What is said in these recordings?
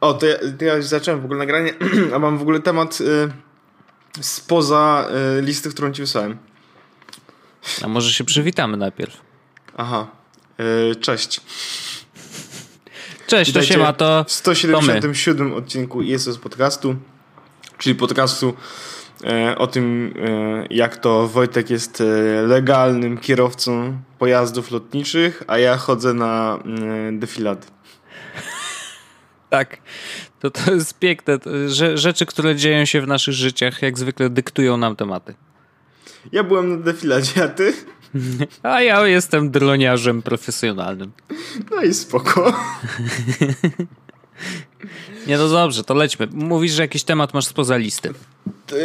O, to ja, to ja zacząłem w ogóle nagranie, a mam w ogóle temat y, spoza y, listy, którą ci wysłałem. A może się przywitamy najpierw? Aha. Y, cześć. Cześć, to się ma to. W 177 odcinku Jesus Podcastu, czyli podcastu e, o tym, e, jak to Wojtek jest e, legalnym kierowcą pojazdów lotniczych, a ja chodzę na defilady. Tak. To, to jest piękne. Rzeczy, które dzieją się w naszych życiach, jak zwykle dyktują nam tematy. Ja byłem na defiladzie, a ty? A ja jestem droniarzem profesjonalnym. No i spoko. Nie, no dobrze, to lećmy. Mówisz, że jakiś temat masz spoza listy.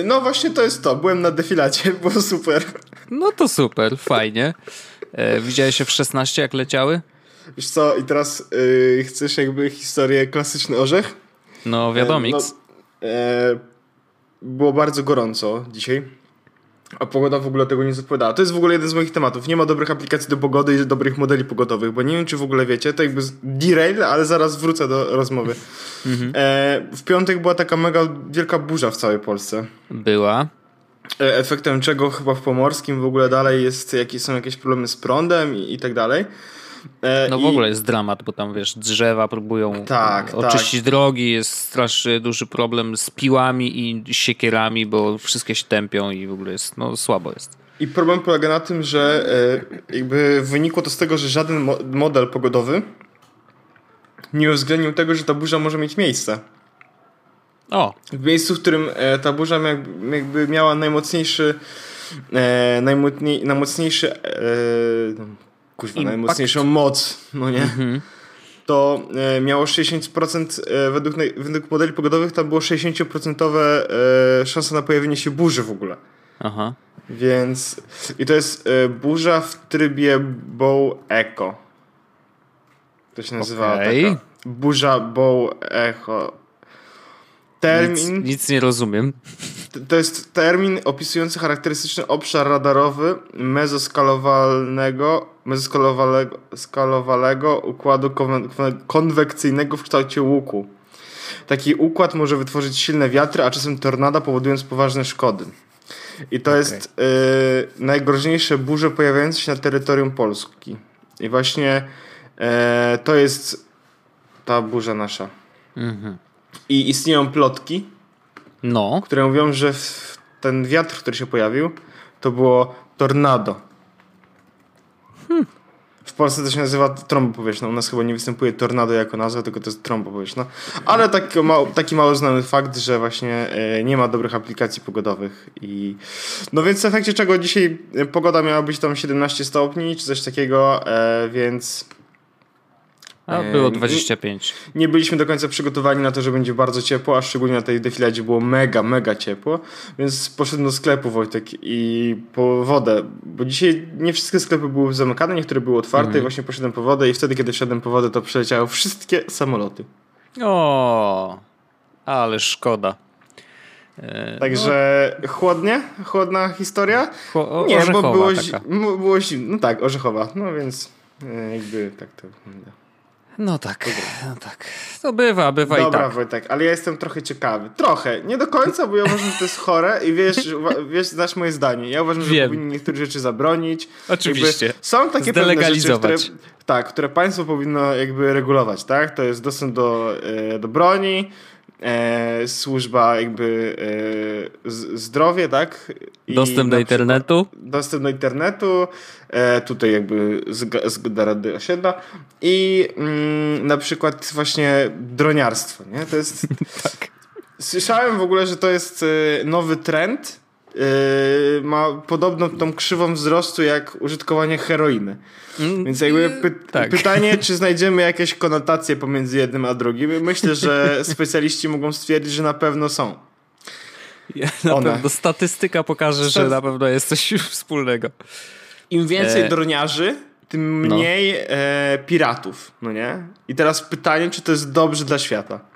No właśnie to jest to. Byłem na defiladzie, było super. No to super, fajnie. E, widziałeś się w 16, jak leciały? Wiesz co, i teraz yy, chcesz jakby historię klasyczny orzech? No wiadomix. E, no, e, było bardzo gorąco dzisiaj. A pogoda w ogóle tego nie zapowiadała. To jest w ogóle jeden z moich tematów. Nie ma dobrych aplikacji do pogody i dobrych modeli pogodowych, bo nie wiem, czy w ogóle wiecie, to jakby derail, ale zaraz wrócę do rozmowy. Mhm. E, w piątek była taka mega wielka burza w całej Polsce. Była. E, efektem czego chyba w Pomorskim w ogóle dalej jest, jakieś, są jakieś problemy z prądem i, i tak dalej. E, no w I... ogóle jest dramat, bo tam wiesz, drzewa próbują tak, oczyścić tak. drogi, jest strasznie duży problem z piłami i siekierami, bo wszystkie się tępią i w ogóle jest, no słabo jest. I problem polega na tym, że e, jakby wynikło to z tego, że żaden model pogodowy nie uwzględnił tego, że ta burza może mieć miejsce. O. W miejscu, w którym e, ta burza jakby miała najmocniejszy najmocniejszy kuźwa, Impact. najmocniejszą moc, no nie? Mhm. To e, miało 60% e, według, według modeli pogodowych tam było 60% e, szansa na pojawienie się burzy w ogóle. Aha. Więc i to jest e, burza w trybie Bow Echo. To się nazywa okay. taka burza Bow Echo. Termin. Nic, nic nie rozumiem. To jest termin opisujący charakterystyczny obszar radarowy mezoskalowalnego, mezoskalowalnego układu konwekcyjnego w kształcie łuku. Taki układ może wytworzyć silne wiatry, a czasem tornada, powodując poważne szkody. I to okay. jest y, najgroźniejsze burze pojawiające się na terytorium Polski. I właśnie y, to jest ta burza nasza. Mhm. I istnieją plotki, no. które mówią, że ten wiatr, który się pojawił, to było tornado. Hmm. W Polsce to się nazywa trąba powietrzna. U nas chyba nie występuje tornado jako nazwa, tylko to jest trąba powietrzna. Ale taki, mało, taki mało znany fakt, że właśnie e, nie ma dobrych aplikacji pogodowych. I no więc w efekcie czego dzisiaj pogoda miała być tam 17 stopni, czy coś takiego, e, więc a było 25. Nie, nie byliśmy do końca przygotowani na to, że będzie bardzo ciepło, a szczególnie na tej defiladzie było mega, mega ciepło, więc poszedłem do sklepu Wojtek i po wodę, bo dzisiaj nie wszystkie sklepy były zamykane, niektóre były otwarte mm. i właśnie poszedłem po wodę i wtedy, kiedy szedłem po wodę, to przeleciały wszystkie samoloty. O, ale szkoda. E, Także no. chłodnie? Chłodna historia? Chło, nie, bo było, było zimno. No tak, orzechowa. No więc e, jakby tak to wygląda. No tak, no tak. To bywa, bywa Dobra, i tak. Wojtek, ale ja jestem trochę ciekawy. Trochę, nie do końca, bo ja uważam, że to jest chore i wiesz, wiesz znasz moje zdanie. Ja uważam, że powinni niektóre rzeczy zabronić. Oczywiście. Jakby są takie pewne rzeczy, które, tak, które państwo powinno jakby regulować, tak? To jest dostęp do, e, do broni, e, służba jakby e, zdrowie, tak? I dostęp do internetu. Dostęp do internetu, e, tutaj jakby zgoda Rady Osiedla i mm, na przykład właśnie droniarstwo, nie? To jest... tak. Słyszałem w ogóle, że to jest e, nowy trend, Yy, ma podobną tą krzywą wzrostu jak użytkowanie heroiny. Mm, Więc jakby py tak. pytanie, czy znajdziemy jakieś konotacje pomiędzy jednym a drugim. Myślę, że specjaliści mogą stwierdzić, że na pewno są. Ja, na One. pewno statystyka pokaże, że na pewno jest coś wspólnego. Im więcej e... droniarzy, tym no. mniej no. e, piratów, no nie? I teraz pytanie, czy to jest dobrze dla świata?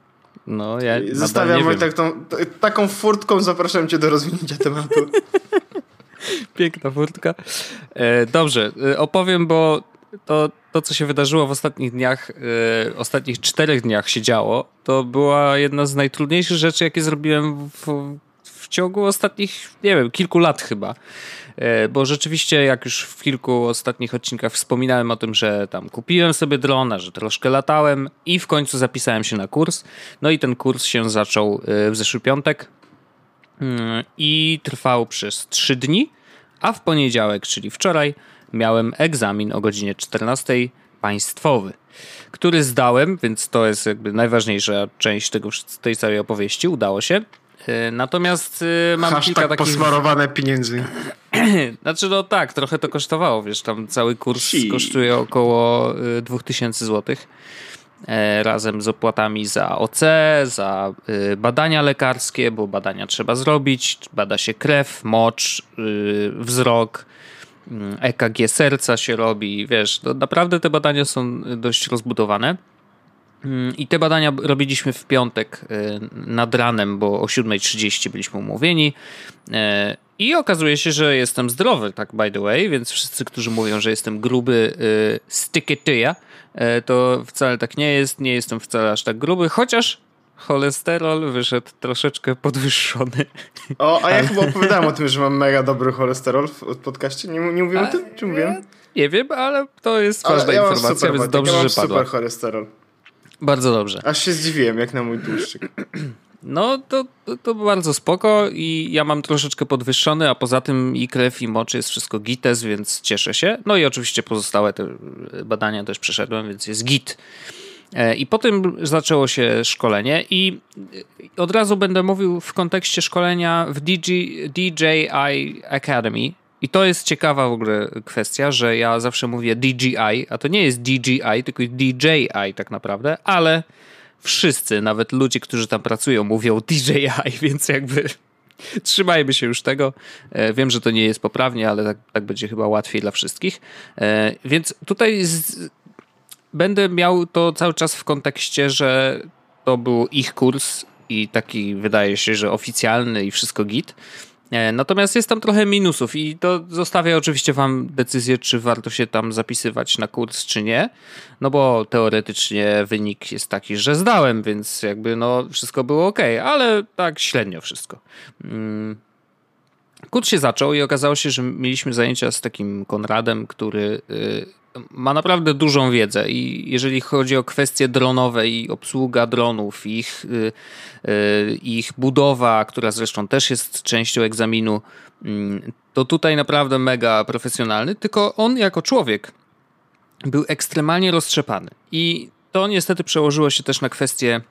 No, ja Zostawiam tak tą, taką furtką, zapraszam cię do rozwinięcia tematu. Piękna furtka. E, dobrze, e, opowiem, bo to, to co się wydarzyło w ostatnich dniach, yy, ostatnich czterech dniach się działo, to była jedna z najtrudniejszych rzeczy, jakie zrobiłem w, w ciągu ostatnich, nie wiem, kilku lat chyba. E, bo rzeczywiście, jak już w kilku ostatnich odcinkach wspominałem o tym, że tam kupiłem sobie drona, że troszkę latałem i w końcu zapisałem się na kurs. No i ten kurs się zaczął e, w zeszły piątek mm, i trwał przez trzy dni, a w poniedziałek, czyli wczoraj, miałem egzamin o godzinie 14 państwowy, który zdałem, więc to jest jakby najważniejsza część tego, tej całej opowieści. Udało się. E, natomiast e, mam Hashtag kilka takich... posmarowane pieniędzy. znaczy no tak, trochę to kosztowało, wiesz, tam cały kurs kosztuje około 2000 e, zł razem z opłatami za OC, za badania lekarskie, bo badania trzeba zrobić, bada się krew, mocz, wzrok, EKG serca się robi, wiesz, naprawdę te badania są dość rozbudowane. Mm, I te badania robiliśmy w piątek y, nad ranem, bo o 7.30 byliśmy umówieni. Y, I okazuje się, że jestem zdrowy, tak by the way, więc wszyscy, którzy mówią, że jestem gruby y, styketyja, to wcale tak nie jest. Nie jestem wcale aż tak gruby, chociaż cholesterol wyszedł troszeczkę podwyższony. O, a ja chyba opowiadałem o tym, że mam mega dobry cholesterol w podcaście. Nie, nie mówiłem o tym? Czy mówiłem? Nie wiem, ale to jest ważna ja informacja, więc dobrze, ja mam że padła. super cholesterol. Bardzo dobrze. Aż się zdziwiłem, jak na mój tłuszczyk. No, to, to, to, bardzo spoko i ja mam troszeczkę podwyższony, a poza tym i krew, i moczy jest wszystko gites, więc cieszę się. No i oczywiście pozostałe te badania też przeszedłem, więc jest git. E, I potem zaczęło się szkolenie i od razu będę mówił w kontekście szkolenia w DJ, DJI Academy, i to jest ciekawa w ogóle kwestia, że ja zawsze mówię DJI, a to nie jest DJI, tylko DJI tak naprawdę, ale wszyscy, nawet ludzie, którzy tam pracują, mówią DJI, więc jakby trzymajmy się już tego. E, wiem, że to nie jest poprawnie, ale tak, tak będzie chyba łatwiej dla wszystkich. E, więc tutaj z... będę miał to cały czas w kontekście, że to był ich kurs i taki wydaje się, że oficjalny i wszystko git. E, natomiast jest tam trochę minusów i to zostawia oczywiście wam decyzję, czy warto się tam zapisywać na kurs, czy nie. No bo teoretycznie wynik jest taki, że zdałem, więc jakby no wszystko było ok, ale tak średnio wszystko. Mm. Kurs się zaczął i okazało się, że mieliśmy zajęcia z takim Konradem, który y, ma naprawdę dużą wiedzę i jeżeli chodzi o kwestie dronowe i obsługa dronów, ich, y, y, ich budowa, która zresztą też jest częścią egzaminu, mm, to tutaj naprawdę mega profesjonalny, tylko on jako człowiek był ekstremalnie roztrzepany. I to niestety przełożyło się też na kwestie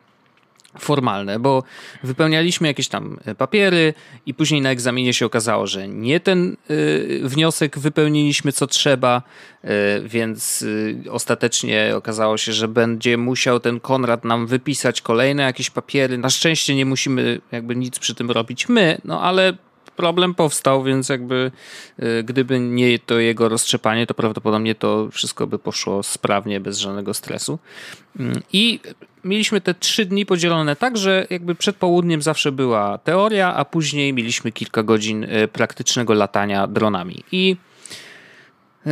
formalne, bo wypełnialiśmy jakieś tam e, papiery i później na egzaminie się okazało, że nie ten y, wniosek wypełniliśmy co trzeba, y, więc ostatecznie okazało się, że będzie musiał ten Konrad nam wypisać kolejne jakieś papiery. Na szczęście nie musimy jakby nic przy tym robić my, no ale problem powstał, więc jakby y, gdyby nie to jego roztrzepanie, to prawdopodobnie to wszystko by poszło sprawnie, bez żadnego stresu. Mm, I mieliśmy te trzy dni podzielone tak, że jakby przed południem zawsze była teoria, a później mieliśmy kilka godzin y, praktycznego latania dronami. I y,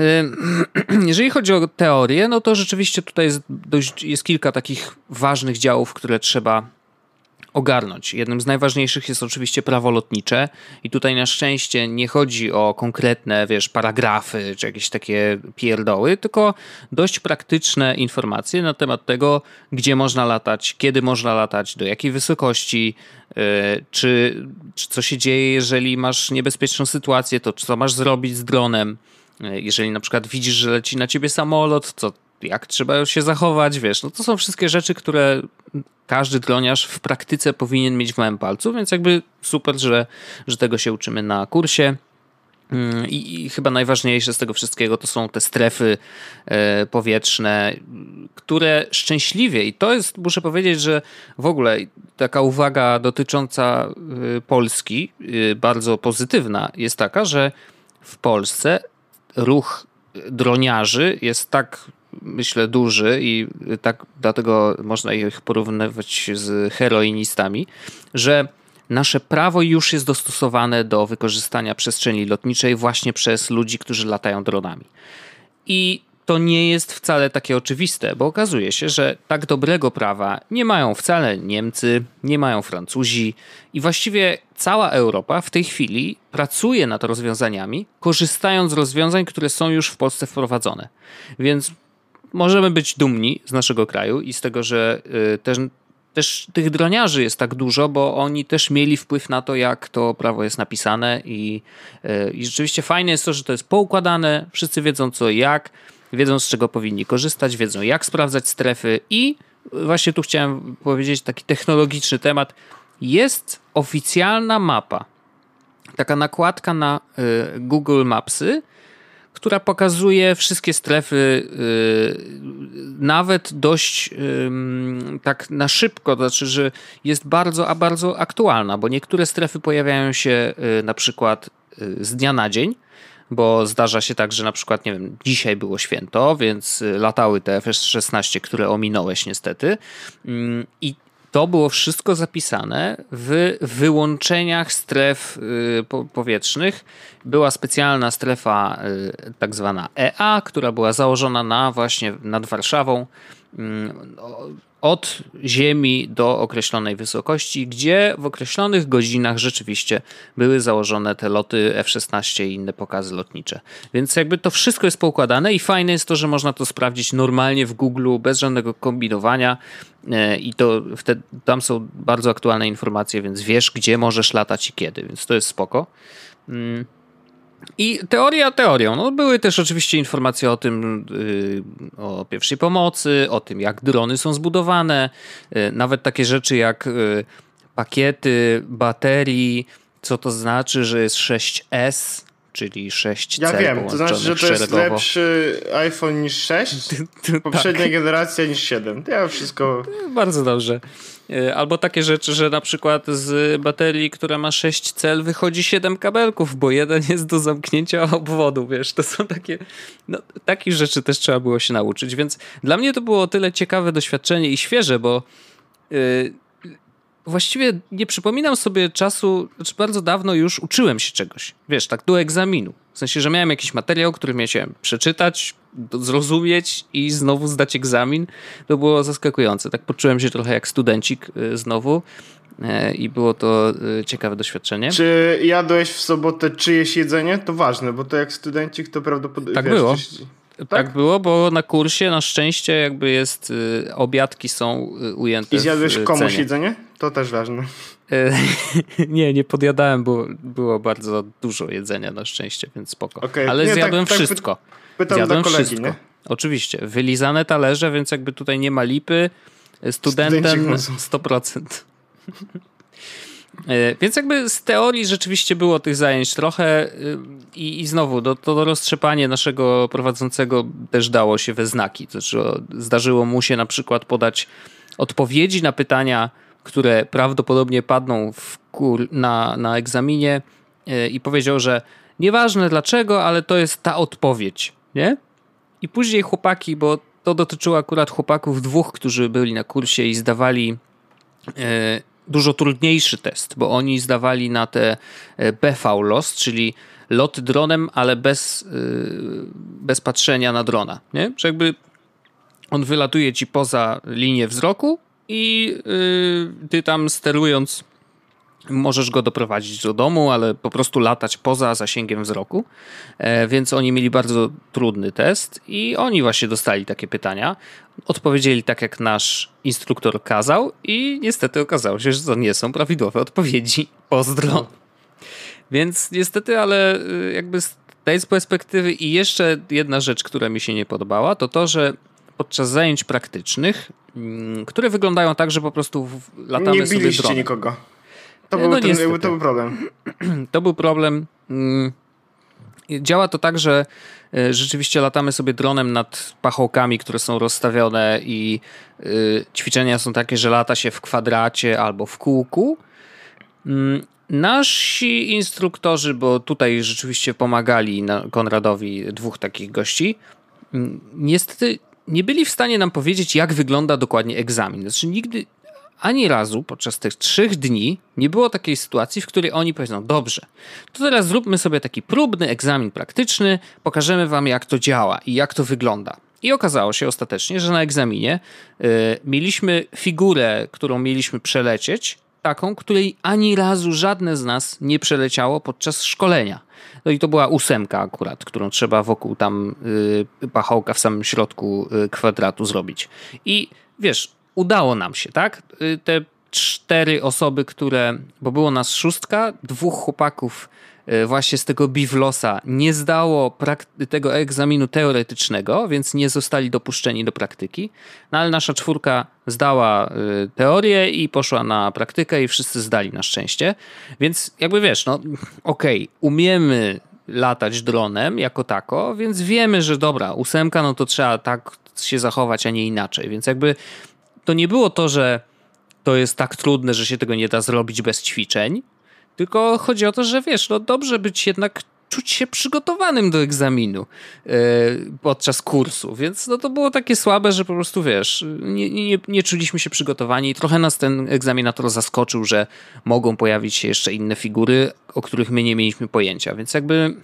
jeżeli chodzi o teorię, no to rzeczywiście tutaj jest, dość, jest kilka takich ważnych działów, które trzeba ogarnąć. Jednym z najważniejszych jest oczywiście prawo lotnicze i tutaj na szczęście nie chodzi o konkretne, wiesz, paragrafy czy jakieś takie pierdoły, tylko dość praktyczne informacje na temat tego, gdzie można latać, kiedy można latać, do jakiej wysokości, yy, czy, czy co się dzieje, jeżeli masz niebezpieczną sytuację, to co masz zrobić z dronem. Yy, jeżeli na przykład widzisz, że leci na ciebie samolot, co jak trzeba się zachować, wiesz, no to są wszystkie rzeczy, które każdy droniarz w praktyce powinien mieć w małym palcu, więc jakby super, że, że tego się uczymy na kursie. Mm, I, I, chyba najważniejsze z tego wszystkiego to są te strefy e, powietrzne, które szczęśliwie, i to jest, muszę powiedzieć, że w ogóle taka uwaga dotycząca e, Polski, e, bardzo pozytywna, jest taka, że w Polsce ruch droniarzy jest tak myślę, duży i tak dlatego można ich porównywać z heroinistami, że nasze prawo już jest dostosowane do wykorzystania przestrzeni lotniczej właśnie przez ludzi, którzy latają dronami. I to nie jest wcale takie oczywiste, bo okazuje się, że tak dobrego prawa nie mają wcale Niemcy, nie mają Francuzi i właściwie cała Europa w tej chwili pracuje nad rozwiązaniami, korzystając z rozwiązań, które są już w Polsce wprowadzone. Więc możemy być dumni z naszego kraju i z tego, że y, też, też tych droniarzy jest tak dużo, bo oni też mieli wpływ na to, jak to prawo jest napisane i, y, i rzeczywiście fajne jest to, że to jest poukładane, wszyscy wiedzą co i jak, wiedzą z czego powinni korzystać, wiedzą jak sprawdzać strefy i właśnie tu chciałem powiedzieć taki technologiczny temat. Jest oficjalna mapa, taka nakładka na y, Google Mapsy, która pokazuje wszystkie strefy, y, nawet dość tak na szybko, to znaczy, że jest bardzo, a bardzo aktualna, bo niektóre strefy pojawiają się y, na przykład z dnia na dzień, bo zdarza się tak, że na przykład, nie wiem, dzisiaj było święto, więc latały te F-16, które ominąłeś niestety i to było wszystko zapisane w wyłączeniach stref y, powietrznych. Była specjalna strefa, y, tak zwana EA, która była założona na właśnie nad Warszawą mm, od ziemi do określonej wysokości, gdzie w określonych godzinach rzeczywiście były założone te loty F-16 i inne pokazy lotnicze. Więc jakby to wszystko jest poukładane i fajne jest to, że można to sprawdzić normalnie w Google bez żadnego kombinowania e, i to wtedy tam są bardzo aktualne informacje, więc wiesz gdzie możesz latać i kiedy, więc to jest spoko. Mm. I teoria teorią. No, były też oczywiście informacje o tym, yy, o pierwszej pomocy, o tym, jak drony są zbudowane, yy, nawet takie rzeczy jak yy, pakiety baterii, co to znaczy, że jest 6S, czyli 6 Ja wiem, to znaczy, że to jest lepszy iPhone niż 6, poprzednia tak. generacja niż 7. To ja wszystko... Bardzo dobrze. E, albo takie rzeczy, że na przykład z baterii, która ma 6 cel, wychodzi 7 kabelków, bo jeden jest do zamknięcia obwodu, wiesz, to są takie, no, takich rzeczy też trzeba było się nauczyć, więc dla mnie to było o tyle ciekawe doświadczenie i świeże, bo yy, właściwie nie przypominam sobie czasu, znaczy bardzo dawno już uczyłem się czegoś, wiesz, tak do egzaminu. W sensie, że miałem jakiś materiał, który miałem przeczytać, zrozumieć i znowu zdać egzamin. To było zaskakujące. Tak poczułem się trochę jak studencik y, znowu e, i było to y, ciekawe doświadczenie. Czy jadłeś w sobotę czyjeś jedzenie? To ważne, bo to jak studencik to prawdopodobnie... Tak wiesz, było. Tak? tak? było, bo na kursie na szczęście jakby jest, y, obiadki są ujęte I zjadłeś komuś cenie. jedzenie? To też ważne. E, nie, nie podjadałem, bo było bardzo dużo jedzenia na szczęście, więc spoko. Okay. Ale nie, tak- zjadłem tak, wszystko. Tak pytam zjadłem dla kolegi, wszystko. Nie? Oczywiście. Wylizane talerze, więc jakby tutaj nie ma lipy. Studentem 100%. E, więc jakby z teorii rzeczywiście było tych zajęć trochę y, i, i znowu do, to roztrzepanie naszego prowadzącego też dało się we znaki. To znaczy, zdarzyło mu się na przykład podać odpowiedzi na pytania które prawdopodobnie padną kur, na, na egzaminie e, i powiedział, że nieważne dlaczego, ale to jest ta odpowiedź, nie? I później chłopaki, bo to dotyczyło akurat chłopaków dwóch, którzy byli na kursie i zdawali e, dużo trudniejszy test, bo oni zdawali na te e, BV LOS, czyli lot dronem, ale bez, bez patrzenia na drona, nie? Że jakby on wylatuje ci poza linię wzroku i yy, ty tam sterując możesz go doprowadzić do domu, ale po prostu latać poza zasięgiem wzroku. E, więc oni mieli bardzo trudny test i oni właśnie dostali takie pytania. Odpowiedzieli tak, jak nasz instruktor kazał i niestety okazało się, że to nie są prawidłowe odpowiedzi. Pozdro. Więc niestety, ale y, jakby z tej perspektywy i jeszcze jedna rzecz, która mi się nie podobała, to to, że podczas zajęć praktycznych, mm, które wyglądają tak, że po prostu latamy nie sobie dronem. nikogo. To był, no, ten, to był problem. To był problem. Mm, działa to tak, że e, rzeczywiście latamy sobie dronem nad pachołkami, które są rozstawione i e, ćwiczenia są takie, że lata się w kwadracie albo w kółku. Mm, nasi instruktorzy, bo tutaj rzeczywiście pomagali Konradowi dwóch takich gości, niestety nie byli w stanie nam powiedzieć, jak wygląda dokładnie egzamin. Znaczy, nigdy ani razu podczas tych trzech dni nie było takiej sytuacji, w której oni powiedzą: Dobrze, to teraz zróbmy sobie taki próbny egzamin praktyczny, pokażemy wam, jak to działa i jak to wygląda. I okazało się ostatecznie, że na egzaminie y, mieliśmy figurę, którą mieliśmy przelecieć, taką, której ani razu żadne z nas nie podczas szkolenia. No i to była ósemka akurat, którą trzeba wokół tam y, pachołka w samym środku y, kwadratu zrobić. I wiesz, udało nam się, tak? Y, te cztery osoby, które, bo było nas szóstka, dwóch chłopaków E, właśnie z tego Bivlosa nie zdało tego egzaminu teoretycznego, więc nie zostali dopuszczeni do praktyki. No ale nasza czwórka zdała e, teorię i poszła na praktykę i wszyscy zdali na szczęście. Więc jakby wiesz, no okej, okay, umiemy latać dronem jako tako, więc wiemy, że dobra, ósemka, no to trzeba tak się zachować, a nie inaczej. Więc jakby to nie było to, że to jest tak trudne, że się tego nie da zrobić bez ćwiczeń, tylko chodzi o to, że wiesz, no dobrze być jednak czuć się przygotowanym do egzaminu yy, podczas kursu, więc no to było takie słabe, że po prostu wiesz, nie, nie, nie czuliśmy się przygotowani. I trochę nas ten egzaminator zaskoczył, że mogą pojawić się jeszcze inne figury, o których my nie mieliśmy pojęcia, więc jakby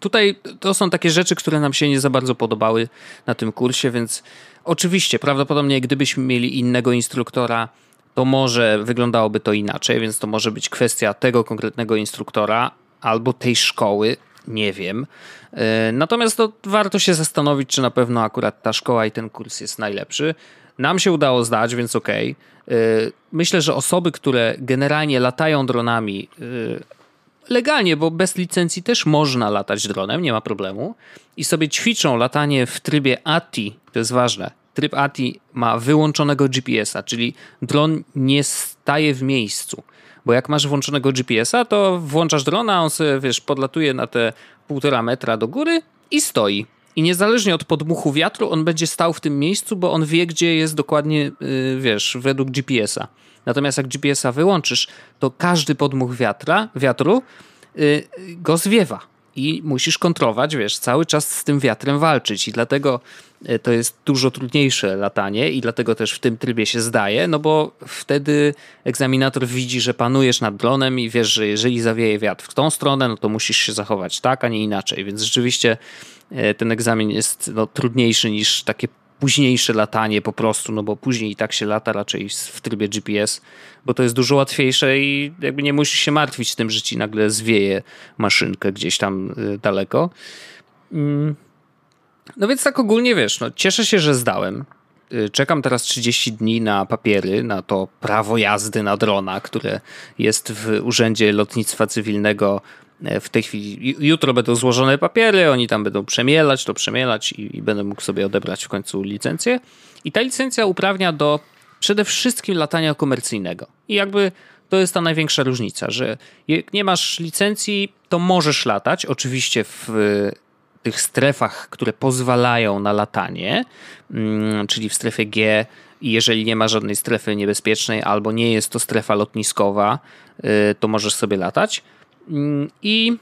tutaj to są takie rzeczy, które nam się nie za bardzo podobały na tym kursie, więc oczywiście prawdopodobnie gdybyśmy mieli innego instruktora, to może wyglądałoby to inaczej, więc to może być kwestia tego konkretnego instruktora albo tej szkoły, nie wiem. E, natomiast to warto się zastanowić, czy na pewno akurat ta szkoła i ten kurs jest najlepszy. Nam się udało zdać, więc okej. Okay. E, myślę, że osoby, które generalnie latają dronami e, legalnie, bo bez licencji też można latać dronem, nie ma problemu, i sobie ćwiczą latanie w trybie ATI, to jest ważne, tryb ATI ma wyłączonego GPS-a, czyli dron nie staje w miejscu. Bo jak masz włączonego GPS-a, to włączasz drona, on sobie, wiesz, podlatuje na te półtora metra do góry i stoi. I niezależnie od podmuchu wiatru, on będzie stał w tym miejscu, bo on wie, gdzie jest dokładnie, yy, wiesz, według GPS-a. Natomiast jak GPS-a wyłączysz, to każdy podmuch wiatra, wiatru yy, go zwiewa i musisz kontrolować, wiesz, cały czas z tym wiatrem walczyć i dlatego to jest dużo trudniejsze latanie i dlatego też w tym trybie się zdaje, no bo wtedy egzaminator widzi, że panujesz nad dronem i wiesz, że jeżeli zawieje wiatr w tą stronę, no to musisz się zachować tak, a nie inaczej, więc rzeczywiście e, ten egzamin jest no, trudniejszy niż takie późniejsze latanie po prostu, no bo później i tak się lata raczej w trybie GPS, bo to jest dużo łatwiejsze i jakby nie musisz się martwić tym, że ci nagle zwieje maszynkę gdzieś tam y, daleko. Mm. No więc tak ogólnie wiesz, no cieszę się, że zdałem. Y, czekam teraz 30 dni na papiery, na to prawo jazdy na drona, które jest w Urzędzie Lotnictwa Cywilnego E, w tej chwili, jutro będą złożone papiery, oni tam będą przemielać, to przemielać i, i będę mógł sobie odebrać w końcu licencję. I ta licencja uprawnia do przede wszystkim latania komercyjnego. I jakby to jest ta największa różnica, że jak nie masz licencji, to możesz latać, oczywiście w tych strefach, które pozwalają na latanie, mm, czyli w strefie G, jeżeli nie ma żadnej strefy niebezpiecznej albo nie jest to strefa lotniskowa, y, to możesz sobie latać. Mm, I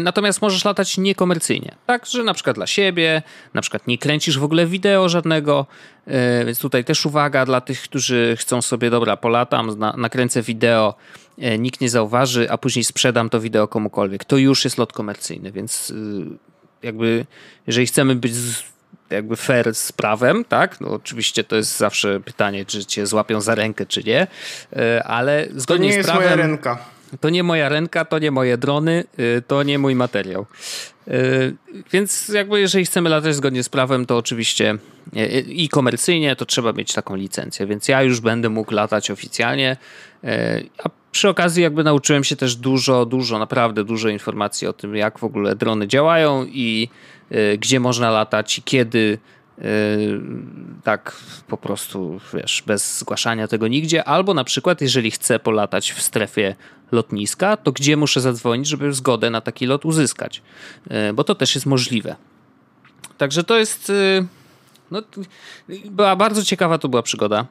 Natomiast możesz latać niekomercyjnie, tak, że na przykład dla siebie, na przykład nie kręcisz w ogóle wideo żadnego, y, więc tutaj też uwaga dla tych, którzy chcą sobie, dobra, polatam, nakręcę wideo, y, nikt nie zauważy, a później sprzedam to wideo komukolwiek. To już jest lot komercyjny, więc jakby jeżeli chcemy być jakby fair z prawem, tak? No oczywiście to jest zawsze pytanie, czy cię złapią za rękę, czy nie, ale zgodnie to nie z prawem... jest moja ręka. To nie moja ręka, to nie moje drony, y, to nie mój materiał. Y, więc jakby jeżeli chcemy latać zgodnie z prawem, to oczywiście y, i komercyjnie to trzeba mieć taką licencję, więc ja już będę mógł latać oficjalnie. A przy okazji jakby nauczyłem się też dużo, dużo, naprawdę dużo informacji o tym, jak w ogóle drony działają i gdzie można latać i kiedy tak po prostu, wiesz, bez zgłaszania tego nigdzie, albo na przykład, jeżeli chcę polatać w strefie lotniska, to gdzie muszę zadzwonić, żeby zgodę na taki lot uzyskać, yy, bo to też jest możliwe. Także to jest, yy, no, była bardzo ciekawa to była przygoda.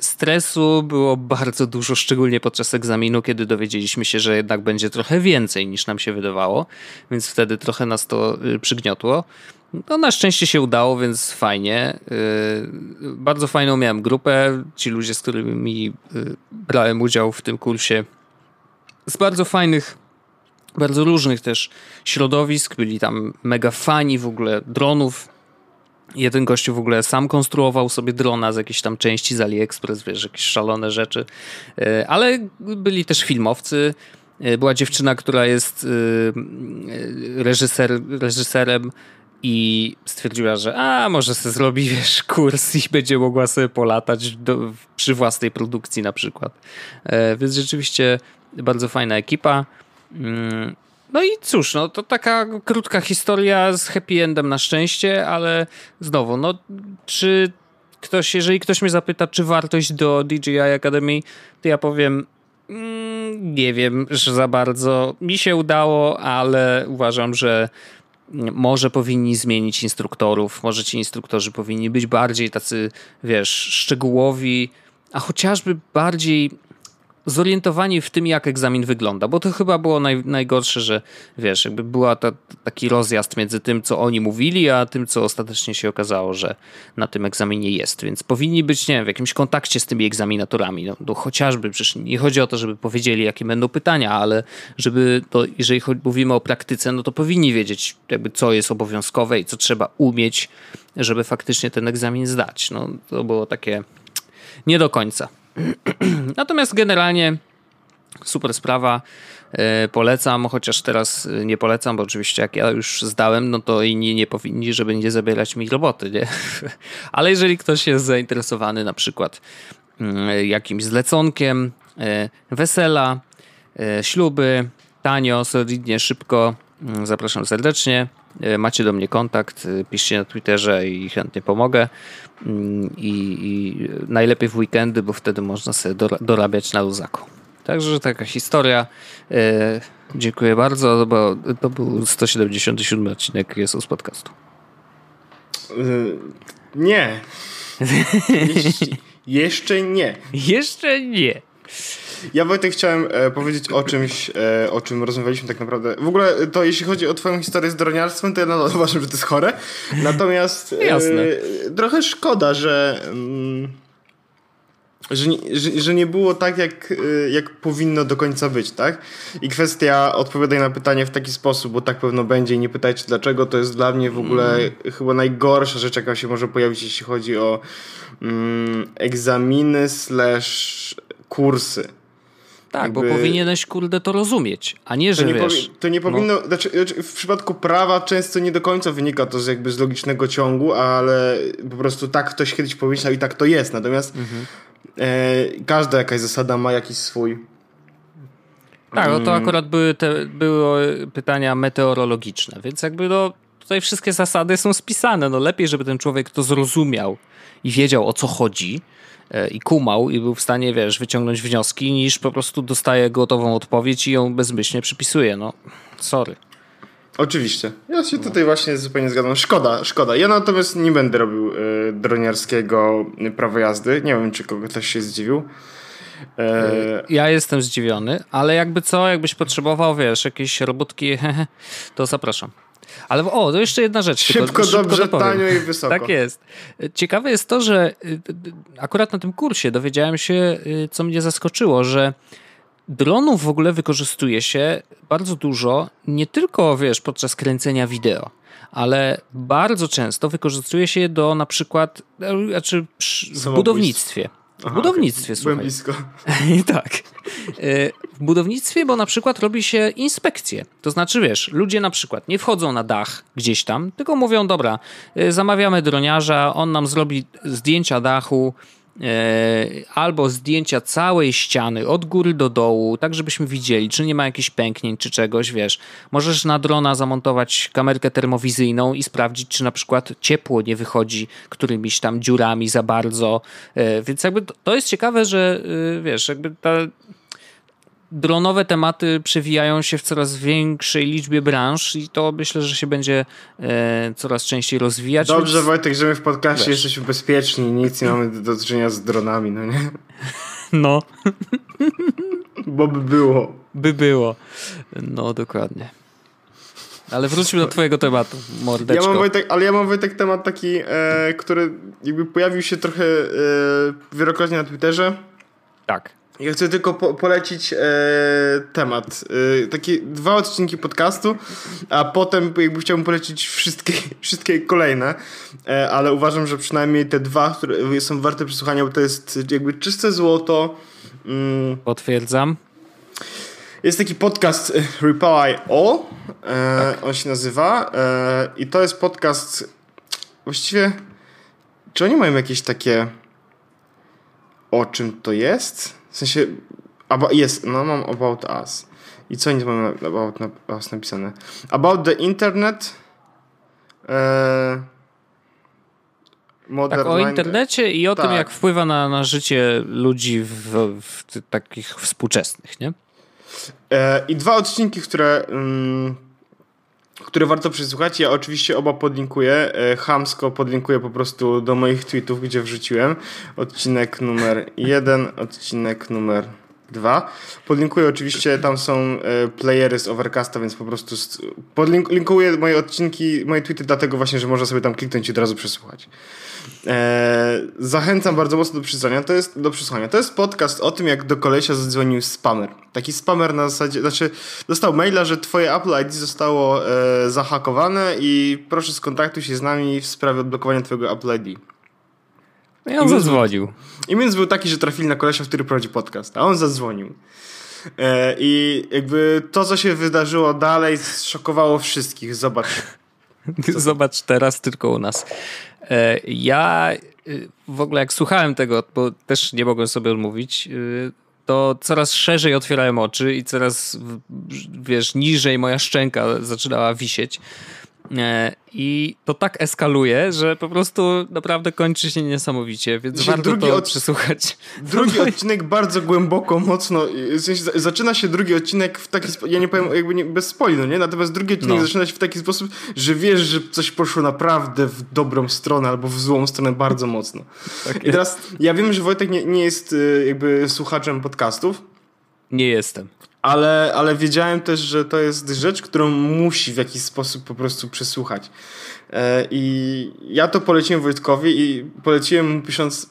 Stresu było bardzo dużo, szczególnie podczas egzaminu, kiedy dowiedzieliśmy się, że jednak będzie trochę więcej niż nam się wydawało, więc wtedy trochę nas to przygniotło. No na szczęście się udało, więc fajnie. Bardzo fajną miałem grupę. Ci ludzie, z którymi brałem udział w tym kursie, z bardzo fajnych, bardzo różnych też środowisk. Byli tam mega fani w ogóle dronów. Jeden gościu w ogóle sam konstruował sobie drona z jakiejś tam części z AliExpress, wiesz, jakieś szalone rzeczy. Ale byli też filmowcy. Była dziewczyna, która jest reżyser, reżyserem i stwierdziła, że a może sobie zrobi wiesz, kurs i będzie mogła sobie polatać do, przy własnej produkcji na przykład. E, więc rzeczywiście bardzo fajna ekipa. Mm, no i cóż, no to taka krótka historia z happy endem na szczęście, ale znowu, no czy ktoś, jeżeli ktoś mnie zapyta, czy wartość do DJI Academy, to ja powiem mm, nie wiem, że za bardzo mi się udało, ale uważam, że może powinni zmienić instruktorów, może ci instruktorzy powinni być bardziej tacy, wiesz, szczegółowi, a chociażby bardziej zorientowani w tym, jak egzamin wygląda, bo to chyba było naj, najgorsze, że wiesz, jakby była ta, taki rozjazd między tym, co oni mówili, a tym, co ostatecznie się okazało, że na tym egzaminie jest, więc powinni być, nie wiem, w jakimś kontakcie z tymi egzaminatorami, no, no chociażby, przecież nie chodzi o to, żeby powiedzieli, jakie będą pytania, ale żeby, to, jeżeli mówimy o praktyce, no to powinni wiedzieć, jakby co jest obowiązkowe i co trzeba umieć, żeby faktycznie ten egzamin zdać. No, to było takie nie do końca. Natomiast generalnie super sprawa. E, polecam, chociaż teraz nie polecam, bo oczywiście jak ja już zdałem, no to inni nie powinni, żeby nie zabierać mi roboty, nie? Ale jeżeli ktoś jest zainteresowany na przykład mm, jakimś zleconkiem, e, wesela, e, śluby, tanio, solidnie, szybko, mm, zapraszam serdecznie. Macie do mnie kontakt, piszcie na Twitterze i chętnie pomogę. Mm, I, i najlepiej w weekendy, bo wtedy można sobie dorabiać na luzaku. Także taka historia. E, dziękuję bardzo, bo to był 177 odcinek Jesus Podcastu. Nie. Jeszcze nie. Jeszcze nie. Ja Wojtek chciałem e, powiedzieć o czymś, e, o czym rozmawialiśmy tak naprawdę. W ogóle to jeśli chodzi o twoją historię z droniarstwem, to ja nadal uważam, że to jest chore. Natomiast e, trochę szkoda, że... Mm, że nie, że, że, nie było tak, jak, e, jak powinno do końca być, tak? I kwestia odpowiadaj na pytanie w taki sposób, bo tak pewno będzie i nie pytajcie dlaczego, to jest dla mnie w ogóle mm. chyba najgorsza rzecz, jaka się może pojawić, jeśli chodzi o mm, egzaminy slash kursy. Tak, jakby... bo powinieneś, kurde, to rozumieć, a nie, że to nie wiesz... to nie powinno... No. Znaczy, w przypadku prawa często nie do końca wynika to z jakby z logicznego ciągu, ale po prostu tak ktoś kiedyś pomyślał i tak to jest. Natomiast mhm. e, każda jakaś zasada ma jakiś swój... Tak, no to mm. akurat były, te, były pytania meteorologiczne, więc jakby no, tutaj wszystkie zasady są spisane. No lepiej, żeby ten człowiek to zrozumiał i wiedział o co chodzi, i kumał i był w stanie, wiesz, wyciągnąć wnioski, niż po prostu dostaje gotową odpowiedź i ją bezmyślnie przypisuje. No, sorry. Oczywiście. Ja się tutaj właśnie zupełnie zgadzam. Szkoda, szkoda. Ja natomiast nie będę robił y, droniarskiego prawa jazdy. Nie wiem, czy kogo ktoś się zdziwił. E... Ja jestem zdziwiony, ale jakby co, jakbyś potrzebował, wiesz, jakieś robótki, to zapraszam. Ale o, to jeszcze jedna rzecz. Szybko, tylko, dobrze, szybko tanio i wysoko. Tak jest. Ciekawe jest to, że y, akurat na tym kursie dowiedziałem się, y, co mnie zaskoczyło, że dronów w ogóle wykorzystuje się bardzo dużo, nie tylko, wiesz, podczas kręcenia wideo, ale bardzo często wykorzystuje się je do na przykład, e, znaczy w budownictwie. W Aha, budownictwie, okay. słuchaj. Byłem blisko. tak. Budownictwie, bo na przykład robi się inspekcje. To znaczy, wiesz, ludzie na przykład nie wchodzą na dach gdzieś tam, tylko mówią, dobra, e, zamawiamy droniarza, on nam zrobi zdjęcia dachu, E, albo zdjęcia całej ściany od góry do dołu, tak żebyśmy widzieli, czy nie ma jakichś pęknięć, czy czegoś, wiesz. Możesz na drona zamontować kamerkę termowizyjną i sprawdzić, czy na przykład ciepło nie wychodzi którymiś tam dziurami za bardzo. E, więc jakby to jest ciekawe, że wiesz, jakby ta dronowe tematy przewijają się w coraz większej liczbie branż i to myślę, że się będzie e, coraz częściej rozwijać. Dobrze więc... Wojtek, że my w podcaście Wiesz. jesteśmy bezpieczni i nic nie mamy do czynienia z dronami, no nie? No. Bo by było. By było. No, dokładnie. Ale wróćmy do twojego tematu, mordeczko. Ja mam, Wojtek, ale ja mam Wojtek temat taki, e, który jakby pojawił się trochę e, wielokrotnie na Twitterze. Tak. Ja chcę tylko po polecić e, temat. E, takie dwa odcinki podcastu, a potem jakby chciałbym polecić wszystkie, wszystkie kolejne, e, ale uważam, że przynajmniej te dwa, które są warte przesłuchania, bo to jest jakby czyste złoto. Mm. Potwierdzam. Jest taki podcast e, Reply All, e, tak. on się nazywa e, i to jest podcast właściwie, czy oni mają jakieś takie o czym to jest? W sensie, jest, no mam About Us. I co oni mają About Us napisane? About the Internet. E, tak, o internecie i o tak. tym, jak wpływa na, na życie ludzi w, w takich współczesnych, nie? E, I dwa odcinki, które, mm, które warto przesłuchać. Ja oczywiście oba podlinkuję. E, hamsko podlinkuję po prostu do moich tweetów, gdzie wrzuciłem. Odcinek numer jeden, odcinek numer dwa. Podlinkuję oczywiście, tam są e, playery z Overcasta, więc po prostu podlinkuję moje odcinki, moje tweety dlatego właśnie, że można sobie tam kliknąć i od razu przesłuchać. E, zachęcam bardzo mocno do przesłuchania. To jest do przesłuchania. To jest podcast o tym, jak do kolesia zadzwonił spamer. Taki spamer na zasadzie, znaczy dostał maila, że twoje Apple ID zostało e, zahakowane i proszę skontaktuj się z nami w sprawie odblokowania twojego Apple ID. I on I zadzwonił. I więc był taki, że trafili na kolesia, który prowadzi podcast, a on zadzwonił. E, I jakby to, co się wydarzyło dalej, szokowało wszystkich. Zobacz. Zobacz teraz tylko u nas. E, ja y, w ogóle jak słuchałem tego, bo też nie mogłem sobie odmówić, y, to coraz szerzej otwierałem oczy i coraz, wiesz, niżej moja szczęka zaczynała wisieć. E, I to tak eskaluje, że po prostu naprawdę kończy się niesamowicie, więc Dzisiaj warto drugi to od... przesłuchać. Drugi odcinek bardzo głęboko, mocno. zaczyna się drugi odcinek w taki sposób, ja nie powiem jakby nie, bez spoilu, nie? Natomiast drugi odcinek no. zaczyna się w taki sposób, że wiesz, że coś poszło naprawdę w dobrą stronę albo w złą stronę bardzo mocno. Tak I teraz ja wiem, że Wojtek nie, nie jest y, jakby słuchaczem podcastów. Nie jestem ale, ale wiedziałem też, że to jest rzecz, którą musi w jakiś sposób po prostu przesłuchać. E, I ja to poleciłem Wojtkowi i poleciłem mu pisząc,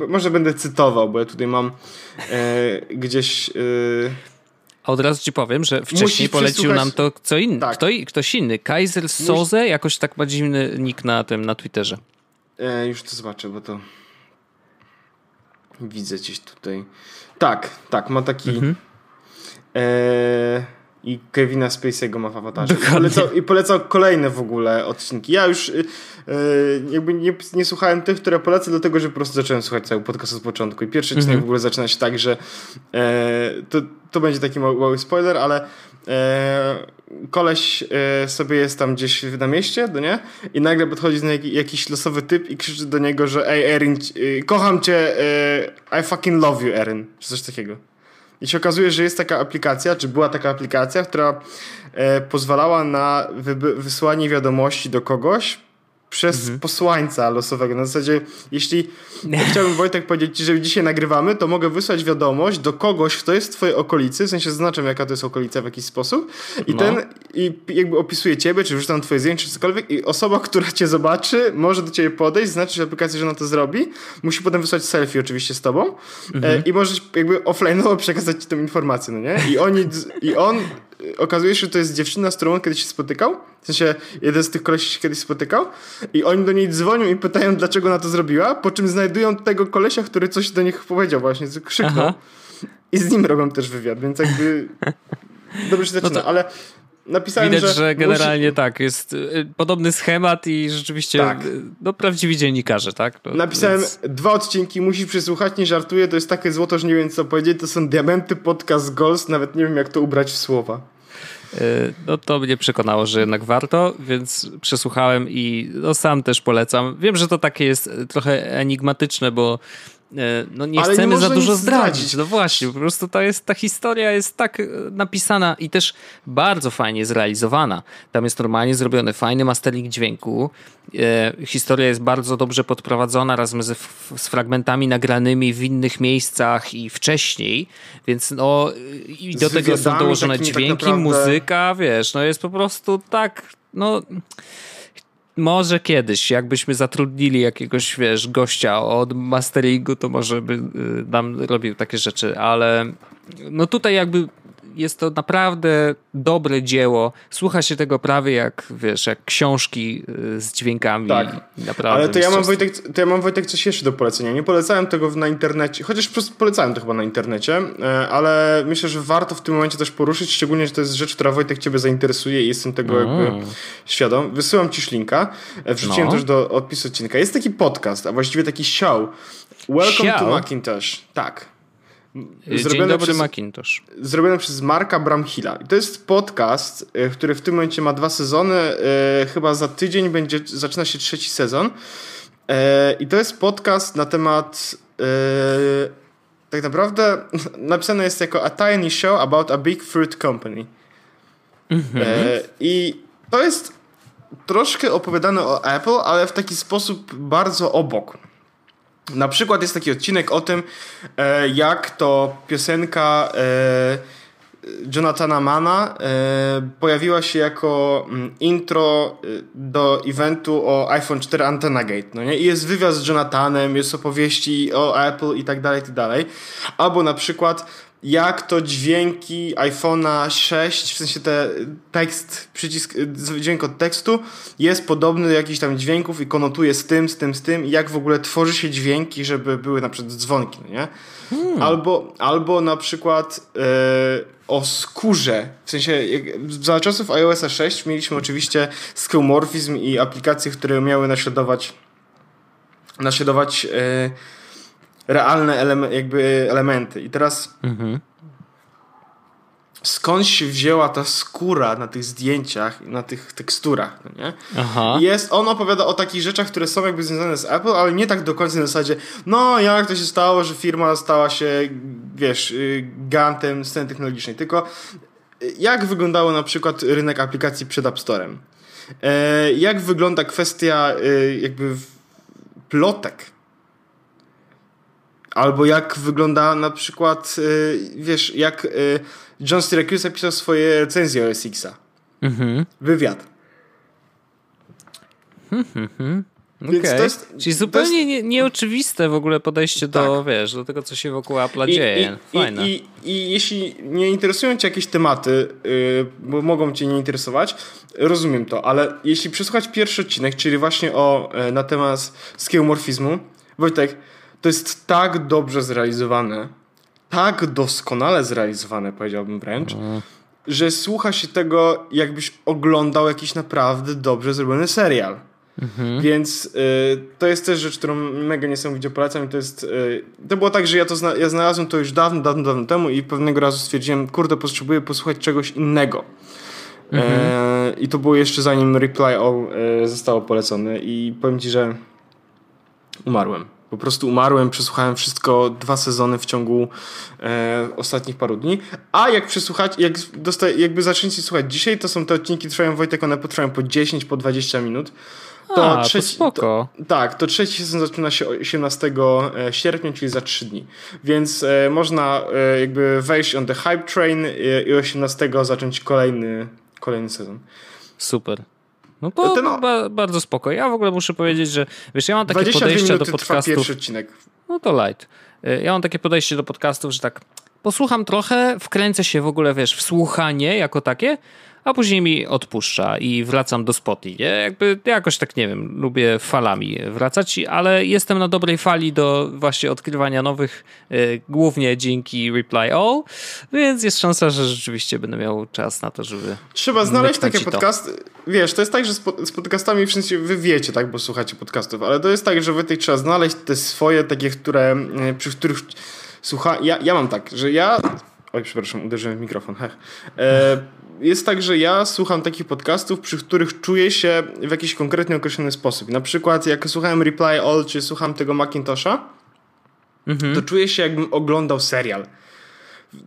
e, może będę cytował, bo ja tutaj mam e, gdzieś... A od razu ci powiem, że wcześniej polecił nam to co inny, tak. kto, ktoś inny. Kaiser Soze, jakoś tak ma dziwny nick na tym, na Twitterze. już to zobaczę, bo to widzę gdzieś tutaj. Tak, tak, ma taki... Mhm. Eee, I Kevina Spacey'ego ma w awatarze. I polecał, I polecał, kolejne w ogóle odcinki. Ja już yy, jakby nie, nie, słuchałem tych, które polecę, dlatego że po prostu zacząłem słuchać cały podcast od początku. I pierwszy odcinek mm -hmm. w ogóle zaczyna się tak, że yy, to, to będzie taki mały, mały spoiler, ale e, koleś e, sobie jest tam gdzieś na mieście, do nie? I nagle podchodzi jakiś losowy typ i krzyczy do niego, że ej Erin, kocham cię, I fucking love you Erin, czy coś takiego. I się okazuje, że jest taka aplikacja, czy była taka aplikacja, która e, pozwalała na wysłanie wiadomości do kogoś przez mhm. posłańca losowego. Na zasadzie, jeśli chciałbym Wojtek powiedzieć ci, że dzisiaj nagrywamy, to mogę wysłać wiadomość do kogoś, kto jest w twojej okolicy, w sensie zaznaczam, jaka to jest okolica w jakiś sposób i no. ten i jakby opisuje ciebie, czy wrzucam twoje zdjęcie, czy cokolwiek i osoba, która cię zobaczy, może do ciebie podejść, znaczy że aplikacja, że ona to zrobi, musi potem wysłać selfie oczywiście z tobą e, mhm. i możesz jakby offline'owo przekazać ci tę informację, no nie? I, oni, i on okazuje się, że to jest dziewczyna, z którą on kiedyś się spotykał. W sensie, jeden z tych kolesi się kiedyś spotykał. I oni do niej dzwonią i pytają, dlaczego ona to zrobiła, po czym znajdują tego kolesia, który coś do nich powiedział właśnie, krzyknął. Aha. I z nim robią też wywiad, więc jakby dobrze się zaczyna, no to... ale napisałem, Widać, że, że generalnie musi... tak, jest y, podobny schemat i rzeczywiście tak. Y, no, prawdziwi dziennikarze, tak? No, napisałem więc... dwa odcinki, musisz przesłuchać, nie żartuję, to jest takie złoto, że nie wiem co powiedzieć, to są diamenty podcast Ghost, nawet nie wiem jak to ubrać w słowa. Y, no to mnie przekonało, że jednak warto, więc przesłuchałem i no, sam też polecam. Wiem, że to takie jest trochę enigmatyczne, bo no nie Ale chcemy nie za dużo zdradzić. zdradzić. No właśnie, po prostu to jest, ta historia jest tak e, napisana i też bardzo fajnie zrealizowana. Tam jest normalnie zrobiony fajny mastering dźwięku. E, historia jest bardzo dobrze podprowadzona razem z, z fragmentami nagranymi w innych miejscach i wcześniej, więc no i do z tego są dołożone tak dźwięki, tak naprawdę... muzyka, wiesz, no jest po prostu tak, no może kiedyś, jakbyśmy zatrudnili jakiegoś, wiesz, gościa od masteringu, to może by y, nam robił takie rzeczy, ale no tutaj jakby jest to naprawdę dobre dzieło. Słucha się tego prawie jak, wiesz, jak książki y, z dźwiękami. Tak, naprawdę ale to ja, mam, Wojtek, to ja mam Wojtek coś jeszcze do polecenia. Nie polecałem tego na internecie, chociaż polecałem to chyba na internecie, e, ale myślę, że warto w tym momencie też poruszyć, szczególnie, że to jest rzecz, która Wojtek ciebie zainteresuje i jestem tego mm. jakby świadom. Wysyłam ci linka, e, wrzuciłem no. też do odpisu odcinka. Jest taki podcast, a właściwie taki show. Welcome show? to Macintosh. Tak. Zrobiony Dzień dobry przez, Macintosh. Przez Marka Bramhilla. I to jest podcast, e, który w tym momencie ma dwa sezony. E, chyba za tydzień będzie, zaczyna się trzeci sezon. E, I to jest podcast na temat tak naprawdę napisane jest jako a tiny show about a big fruit company. Mhm. I to jest troszkę opowiadane o Apple, ale w taki sposób bardzo obok. Na przykład jest taki odcinek o tym, e, jak to piosenka e, Jonathana Mana e, pojawiła się jako mm, intro do eventu o iPhone 4 Antenna Gate. No nie? I jest wywiad z Jonathanem, jest opowieści o Apple i tak dalej, i tak dalej. Albo na przykład jak to dźwięki iPhone'a 6, w sensie te tekst, przycisk, dźwięk od tekstu jest podobny do jakichś tam dźwięków i konotuje z tym, z tym, z tym i jak w ogóle tworzy się dźwięki, żeby były na przykład dzwonki, no nie? Hmm. Albo, albo na przykład yy, o skórze, w sensie za czasów iOS 6 mieliśmy oczywiście skeuomorfizm i aplikacje, które miały naśladować naśladować yy, realne eleme jakby elementy. I teraz mhm. skąd się wzięła ta skóra na tych zdjęciach, na tych teksturach, no nie? Aha. Jest, on opowiada o takich rzeczach, które są jakby związane z Apple, ale nie tak do końca na zasadzie, no jak to się stało, że firma stała się, wiesz, y, gantem sceny technologicznej, tylko y, jak wyglądało na przykład rynek aplikacji przed App Storem? E, jak wygląda kwestia y, jakby plotek Albo jak wygląda na przykład, y, wiesz, jak y, John Syracuse pisał swoje recenzje o SX-a. Mhm. Wywiad. Mhm. Okay. To jest, Czyli zupełnie jest... nie, nieoczywiste w ogóle podejście tak. do, wiesz, do tego, co się wokół Apple'a I, dzieje. I, Fajne. I, I, jeśli nie interesują cię jakieś tematy, yy, bo mogą cię nie interesować, rozumiem to, ale jeśli przesłuchać pierwszy odcinek, czyli właśnie o, yy, na temat skieomorfizmu, Wojtek, to jest tak dobrze zrealizowane, tak doskonale zrealizowane, powiedziałbym wręcz, mm. że słucha się tego, jakbyś oglądał jakiś naprawdę dobrze zrobiony serial. Mhm. Więc y, to jest też rzecz, którą mega niesamowicie polecam. I to jest. Y, to było tak, że ja to zna ja znalazłem to już dawno, dawno, dawno temu i pewnego razu stwierdziłem, kurde, potrzebuję posłuchać czegoś innego. Mhm. E, I to było jeszcze zanim Reply All e, zostało polecone. I powiem ci, że umarłem. Po prostu umarłem, przesłuchałem wszystko dwa sezony w ciągu e, ostatnich paru dni. A jak przesłuchać, jak dosta- jakby zaczniecie słuchać dzisiaj, to są te odcinki, trwają Wojtek, one potrwają po 10, po 20 minut. To, A, trzeci, to spoko. To, tak, to trzeci sezon zaczyna się 18 e, sierpnia, czyli za 3 dni. Więc e, można e, jakby wejść on the hype train e, i 18 zacząć kolejny, kolejny sezon. Super. No to Ten, ba bardzo spoko. Ja w ogóle muszę powiedzieć, że wiesz, ja mam takie podejście do podcastów. odcinek. No to light. Y, ja mam takie podejście do podcastów, że tak posłucham trochę, wkręcę się w ogóle, wiesz, w słuchanie jako takie, a później mi odpuszcza i wracam do Spotify. Nie? Jakby jakoś tak, nie wiem, lubię falami wracać, ale jestem na dobrej fali do właśnie odkrywania nowych, y, głównie dzięki Reply All, więc jest szansa, że rzeczywiście będę miał czas na to, żeby... Trzeba znaleźć takie podcasty. Wiesz, to jest tak, że z, podcastami wszyscy wy wiecie, tak, bo słuchacie podcastów, ale to jest tak, że wy tych trzeba znaleźć te swoje, takie, które, y, przy których słucha... Ja, ja mam tak, że ja... Oj, przepraszam, uderzyłem w mikrofon, hech. E, jest tak, że ja słucham takich podcastów, przy których czuję się w jakiś konkretnie określony sposób. Na przykład jak słuchałem Reply All, czy słucham tego Macintosha, mhm. to czuję się jakbym oglądał serial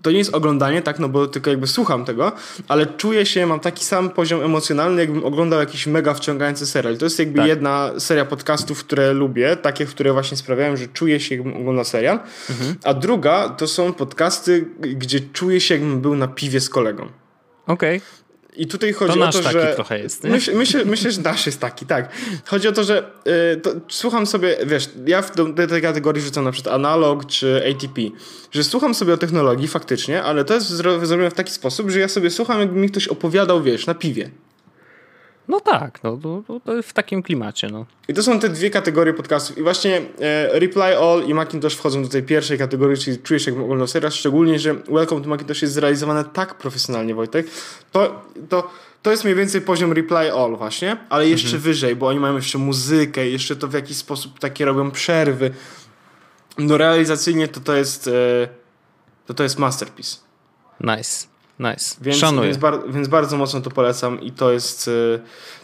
to nie jest oglądanie, tak, no bo tylko jakby słucham tego, ale czuję się, mam taki sam poziom emocjonalny, jakbym oglądał jakiś mega wciągający serial. To jest jakby tak. jedna seria podcastów, które lubię, takie, które właśnie sprawiają, że czuję się, jakbym oglądał serial. Mhm. A druga to są podcasty, gdzie czuję się, jakbym był na piwie z kolegą. Okej. Okay. I tutaj chodzi to o to, taki że. trochę jest. Nie? Myśl, myślę, myślę, że nasz jest taki, tak. Chodzi o to, że y, to, słucham sobie, wiesz, ja w do, tej kategorii rzucam na przykład analog czy ATP, że słucham sobie o technologii faktycznie, ale to jest zrobione w taki sposób, że ja sobie słucham, jakby mi ktoś opowiadał, wiesz, na piwie. No tak, no, to, to w takim klimacie. No. I to są te dwie kategorie podcastów. I właśnie e, Reply All i Macintosh wchodzą do tej pierwszej kategorii, czyli czujesz jak oglądał szczególnie, że Welcome to Macintosh jest zrealizowane tak profesjonalnie, Wojtek. To, to, to jest mniej więcej poziom Reply All właśnie, ale jeszcze mhm. wyżej, bo oni mają jeszcze muzykę, jeszcze to w jakiś sposób takie robią przerwy. No realizacyjnie to to jest e, to to jest masterpiece. Nice. Nice. Więc, Szanuję. Więc, bar więc, bardzo mocno to polecam i to jest, e,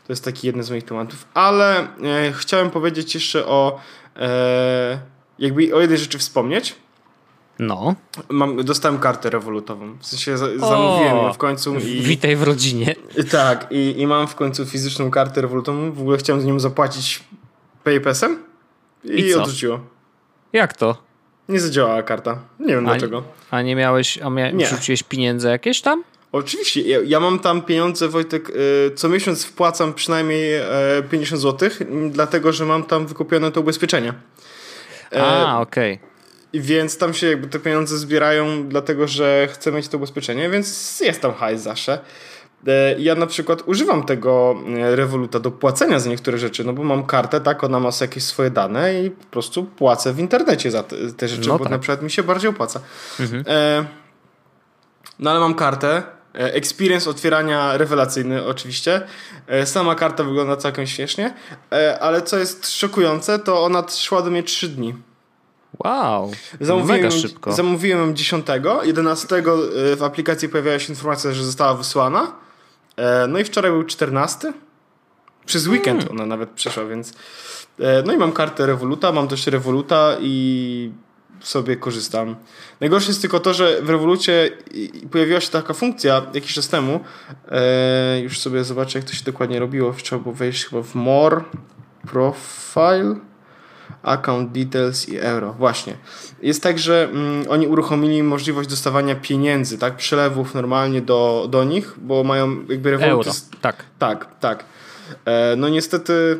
to jest taki jeden z moich tematów. Ale e, chciałem powiedzieć jeszcze o e, jakby o jednej rzeczy wspomnieć. No. Mam, dostałem kartę rewolutową. W sensie za, zamówiłem ją w końcu. I, witaj w rodzinie. Tak, i, i mam w końcu fizyczną kartę rewolutową. W ogóle chciałem z nią zapłacić PayPasem i, I odrzuciło. Jak to? Nie zadziałała karta. Nie wiem a, dlaczego. A nie miałeś, a mia nie. wrzuciłeś pieniądze jakieś tam? Oczywiście. Ja, ja mam tam pieniądze, Wojtek, y, co miesiąc wpłacam przynajmniej y, 50 zł, dlatego, że mam tam wykupione to ubezpieczenie. A, okej. Okay. Więc tam się jakby te pieniądze zbierają, dlatego że chcę mieć to ubezpieczenie, więc jest tam hajs zawsze. E, ja na przykład używam tego e, Revoluta do płacenia za niektóre rzeczy, no bo mam kartę, tak, ona ma jakieś swoje dane i po prostu płacę w internecie za te, te rzeczy, no bo tak. na przykład mi się bardziej opłaca. Mhm. E, no ale mam kartę, experience otwierania rewelacyjny oczywiście. Sama karta wygląda całkiem śmiesznie, ale co jest szokujące, to ona szła do mnie 3 dni. Wow, zamówiłem, mega szybko. Zamówiłem 10, 11 w aplikacji pojawiła się informacja, że została wysłana. E, no i wczoraj był 14. Przez weekend hmm. ona nawet przeszła, więc. E, no i mam kartę Revoluta, mam też Revoluta i sobie korzystam. Najgorsze jest tylko to, że w Revolucie pojawiła się taka funkcja jakiś czas temu. E, już sobie zobaczę, jak to się dokładnie robiło. Trzeba było wejść chyba w More Profile account details i euro. Właśnie. Jest tak, że mm, oni uruchomili możliwość dostawania pieniędzy, tak? Przelewów normalnie do, do nich, bo mają jakby rewolucję. Euro, tak. Tak, tak. E, no niestety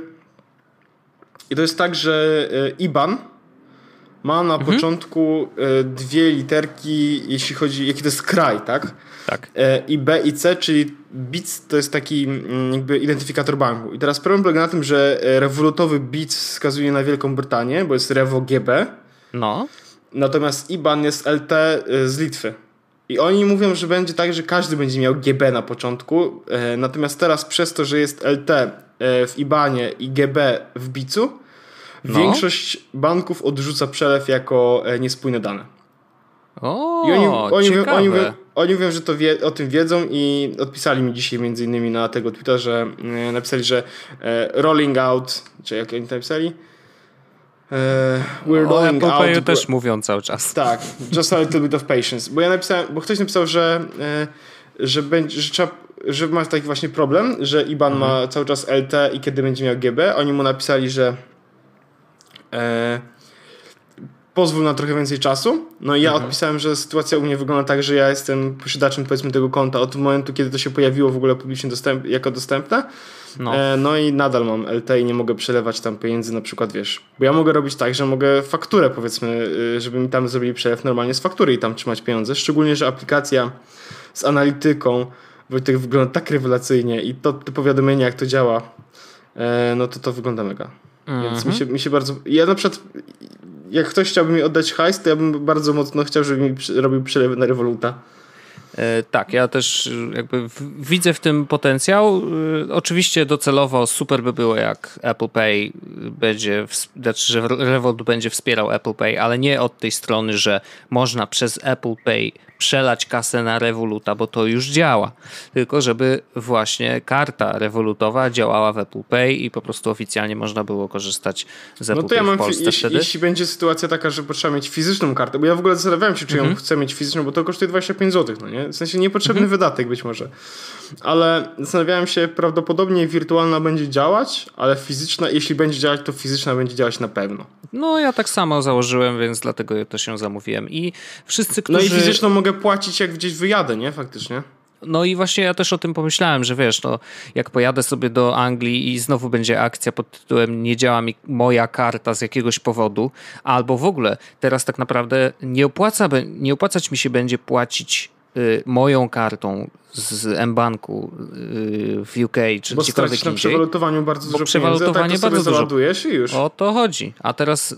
i to jest tak, że e, IBAN ma na mhm. początku e, dwie literki, jeśli chodzi, jaki to jest kraj, tak? Tak. E, I B i C, czyli BIC to jest taki mm, jakby identyfikator banku. I teraz problem polega na tym, że e, rewolutowy BIC wskazuje na Wielką Brytanię, bo jest Revo GB. No. Natomiast IBAN jest LT e, z Litwy. I oni mówią, że będzie tak, że każdy będzie miał GB na początku. Natomiast teraz przez to, że jest LT w IBANie i GB w BIC-u, no. większość banków odrzuca przelew jako niespójne dane. O, I oni, oni, ciekawe. oni, oni mówią, że to wie, o tym wiedzą i odpisali mi dzisiaj między innymi na tego Twitter, że e, napisali, że e, rolling out, czy jak oni to napisali? E, we're o rolling Apple out. Też mówią cały czas. Tak, just a little bit of patience. Bo ja napisałem, bo ktoś napisał, że, e, że, będzie, że trzeba że ma taki właśnie problem, że IBAN mhm. ma cały czas LT i kiedy będzie miał GB, oni mu napisali, że e, pozwól na trochę więcej czasu. No i ja mhm. odpisałem, że sytuacja u mnie wygląda tak, że ja jestem posiadaczem powiedzmy tego konta od momentu, kiedy to się pojawiło w ogóle publicznie dostęp, jako dostępne. No. E, no i nadal mam LT i nie mogę przelewać tam pieniędzy na przykład, wiesz, bo ja mogę robić tak, że mogę fakturę powiedzmy, y, żeby mi tam zrobili przelew normalnie z faktury i tam trzymać pieniądze. Szczególnie, że aplikacja z analityką Wojtek wygląda tak rewelacyjnie i to te powiadomienia jak to działa, e, no to to wygląda mega. Mm -hmm. Więc mi mhm. się, mi się bardzo... Ja na przykład jak ktoś chciałby mi oddać hajs, to ja bym bardzo mocno chciał, żeby mi robił przelewy na Revoluta. E, tak, ja też jakby widzę w tym potencjał. E, oczywiście docelowo super by było, jak Apple Pay będzie, znaczy, że Revolut będzie wspierał Apple Pay, ale nie od tej strony, że można przez Apple Pay przelać kasę na Revoluta, bo to już działa. Tylko żeby właśnie karta Revolutowa działała w Apple Pay i po prostu oficjalnie można było korzystać z Apple no to ja mam, w Polsce jeśli, wtedy. Jeśli będzie sytuacja taka, że potrzeba mieć fizyczną kartę, bo ja w ogóle zastanawiałem się, czy ją mhm. chcę mieć fizyczną, bo to kosztuje 25 zł, no nie? W sensie niepotrzebny mhm. wydatek być może. Ale zastanawiałem się, prawdopodobnie wirtualna będzie działać, ale fizyczna, jeśli będzie działać, to fizyczna będzie działać na pewno. No ja tak samo założyłem, więc dlatego to się zamówiłem. I wszyscy, którzy... No i fizyczną mogę płacić, jak gdzieś wyjadę, nie? Faktycznie. No i właśnie ja też o tym pomyślałem, że wiesz, no, jak pojadę sobie do Anglii i znowu będzie akcja pod tytułem nie działa mi moja karta z jakiegoś powodu, albo w ogóle teraz tak naprawdę nie, opłaca, nie opłacać mi się będzie płacić y, moją kartą z M-Banku y, w UK czy Bo gdziekolwiek na przewalutowaniu bardzo dużo przewalutowanie pieniędzy, tak bardzo załadujesz i już. O to chodzi. A teraz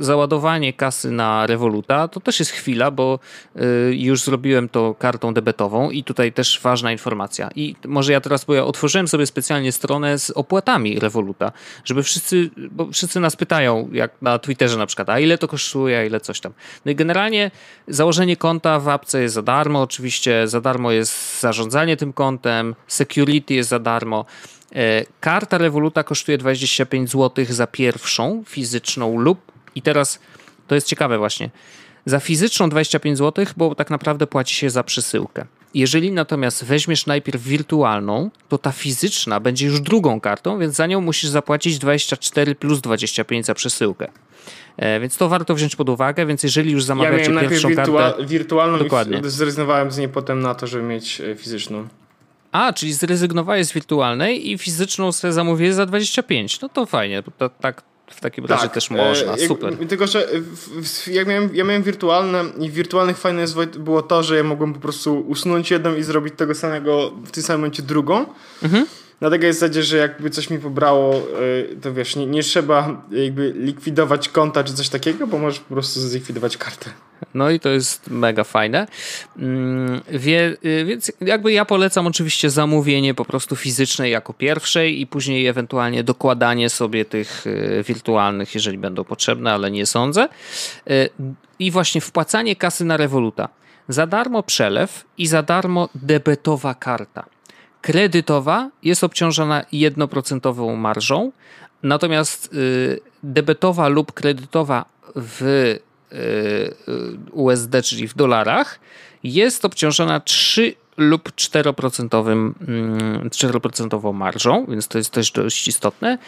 załadowanie kasy na Revoluta to też jest chwila, bo y, już zrobiłem to kartą debetową i tutaj też ważna informacja. I może ja teraz, bo ja otworzyłem sobie specjalnie stronę z opłatami Revoluta, żeby wszyscy, bo wszyscy nas pytają, jak na Twitterze na przykład, a ile to kosztuje, a ile coś tam. No i generalnie założenie konta w apce jest za darmo, oczywiście za darmo jest zarządzanie tym kontem, security jest za darmo. E, karta Revoluta kosztuje 25 zł za pierwszą fizyczną lub i teraz to jest ciekawe właśnie. Za fizyczną 25 zł, bo tak naprawdę płaci się za przesyłkę. Jeżeli natomiast weźmiesz najpierw wirtualną, to ta fizyczna będzie już drugą kartą, więc za nią musisz zapłacić 24 plus 25 za przesyłkę. E, więc to warto wziąć pod uwagę, więc jeżeli już zamawiacie ja pierwszą wirtua kartę... wirtualną dokładnie. i zrezygnowałem z niej potem na to, żeby mieć e, fizyczną. A, czyli zrezygnowałeś z wirtualnej i fizyczną sobie zamówiłeś za 25. No to fajnie, to, tak w takim razie tak, też można, e, super. tylko, że jak miałem, ja miałem wirtualne i w wirtualnych fajne było to, że ja mogłem po prostu usunąć jedną i zrobić tego samego w tym samym momencie drugą. Mhm. Na takiej zasadzie, że jakby coś mi pobrało, e, to wiesz, nie, nie trzeba jakby likwidować konta czy coś takiego, bo możesz po prostu zlikwidować kartę. No i to jest mega fajne. Mm, wie, y, więc jakby ja polecam oczywiście zamówienie po prostu fizycznej jako pierwszej i później ewentualnie dokładanie sobie tych y, wirtualnych, jeżeli będą potrzebne, ale nie sądzę. I właśnie wpłacanie kasy na Revoluta. Za darmo przelew i za darmo debetowa karta. Kredytowa jest obciążona 1% marżą, natomiast debetowa lub kredytowa w USD, czyli w dolarach, jest obciążona 3 lub 4%, 4% mm, marżą, więc to jest też dość istotne.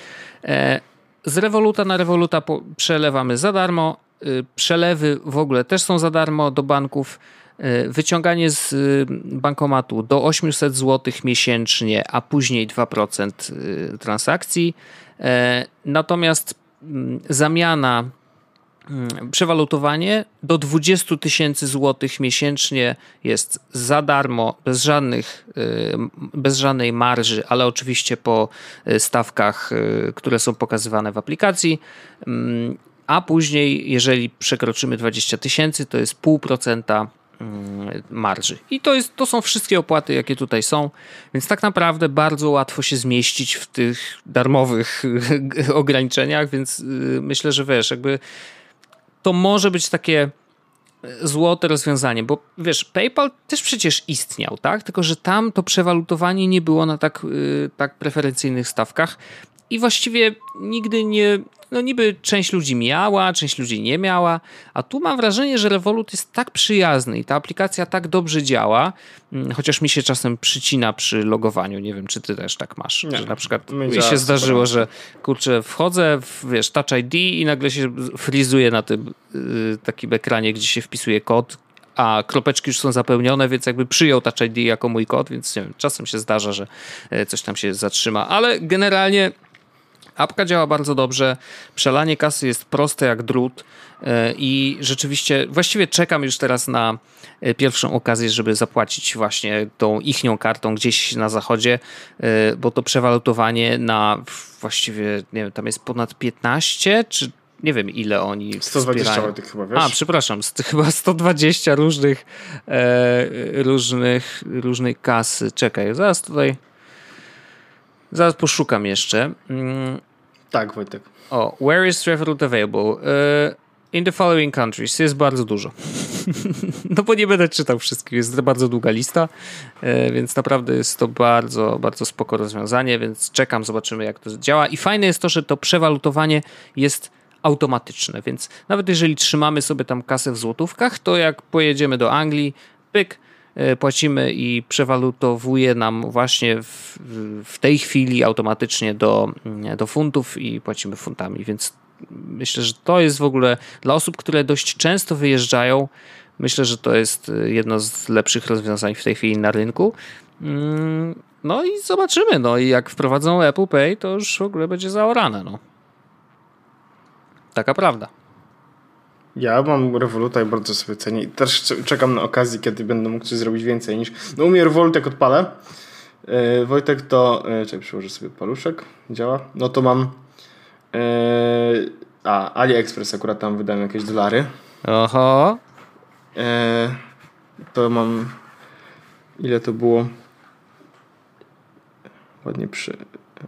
E, z Revoluta na Revoluta przelewamy za darmo. Y, przelewy w ogóle też są za darmo do banków. E, wyciąganie z y, bankomatu do 800 zł miesięcznie, a później 2% y, transakcji. E, natomiast mm, zamiana Mm, przewalutowanie do 20 tysięcy złotych miesięcznie jest za darmo, bez, żadnych, y, bez żadnej marży, ale oczywiście po stawkach, które są pokazywane w aplikacji. Mm, a później, jeżeli przekroczymy 20 tysięcy, to jest 0,5% mm, marży. I to, jest, to są wszystkie opłaty, jakie tutaj są, więc tak naprawdę bardzo łatwo się zmieścić w tych darmowych ograniczeniach, więc myślę, że wiesz, jakby to może być takie e, złote rozwiązanie, bo wiesz, PayPal też przecież istniał, tak? Tylko, że tam to przewalutowanie nie było na tak, yy, tak preferencyjnych stawkach i właściwie nigdy nie, no niby część ludzi miała, część ludzi nie miała, a tu mam wrażenie, że Revolut jest tak przyjazny i ta aplikacja tak dobrze działa, mm, chociaż mi się czasem przycina przy logowaniu, nie wiem, czy ty też tak masz, nie, że na przykład mi się zdarzyło, że kurczę, wchodzę w, wiesz, Touch ID i nagle się frizuje na tym yy, takim ekranie, gdzie się wpisuje kod, a kropeczki już są zapełnione, więc jakby przyjął Touch ID jako mój kod, więc nie wiem, czasem się zdarza, że e, coś tam się zatrzyma, ale generalnie Apka działa bardzo dobrze, przelanie kasy jest proste jak drut e, i rzeczywiście właściwie czekam już teraz na e, pierwszą okazję, żeby zapłacić właśnie tą ichnią kartą gdzieś na zachodzie, e, bo to przewalutowanie na właściwie, nie wiem, tam jest ponad 15 czy nie wiem ile oni 120 wspierają. tych chyba, wiesz? A, przepraszam, chyba 120 różnych e, różnych różnej kasy. Czekaj, zaraz tutaj zaraz poszukam jeszcze. Mm, tak, Wojtek. O, where is Revolut available? E, In the following countries jest bardzo dużo. no bo nie będę czytał wszystkich, jest bardzo długa lista, e, więc naprawdę jest to bardzo, bardzo spoko rozwiązanie, więc czekam, zobaczymy jak to działa. I fajne jest to, że to przewalutowanie jest automatyczne, więc nawet jeżeli trzymamy sobie tam kasę w złotówkach, to jak pojedziemy do Anglii, pyk, płacimy i przewalutowuje nam właśnie w, w tej chwili automatycznie do, do funtów i płacimy funtami, więc myślę, że to jest w ogóle dla osób, które dość często wyjeżdżają, myślę, że to jest e, jedno z lepszych rozwiązań w tej chwili na rynku. Mm, no i zobaczymy, no i jak wprowadzą Apple Pay, to już w ogóle będzie zaorane, no. Taka prawda. Ja mam Revoluta i bardzo sobie cenię. I też czekam na okazję, kiedy będę mógł coś zrobić więcej niż... No u mnie Revolut jak odpalę, yy, Wojtek to... Yy, czekaj, przyłożę sobie paluszek. Działa? No to mam... Yy, a, AliExpress akurat tam wydałem jakieś dolary. Oho. Yy, to mam... Ile to było? Ładnie przy...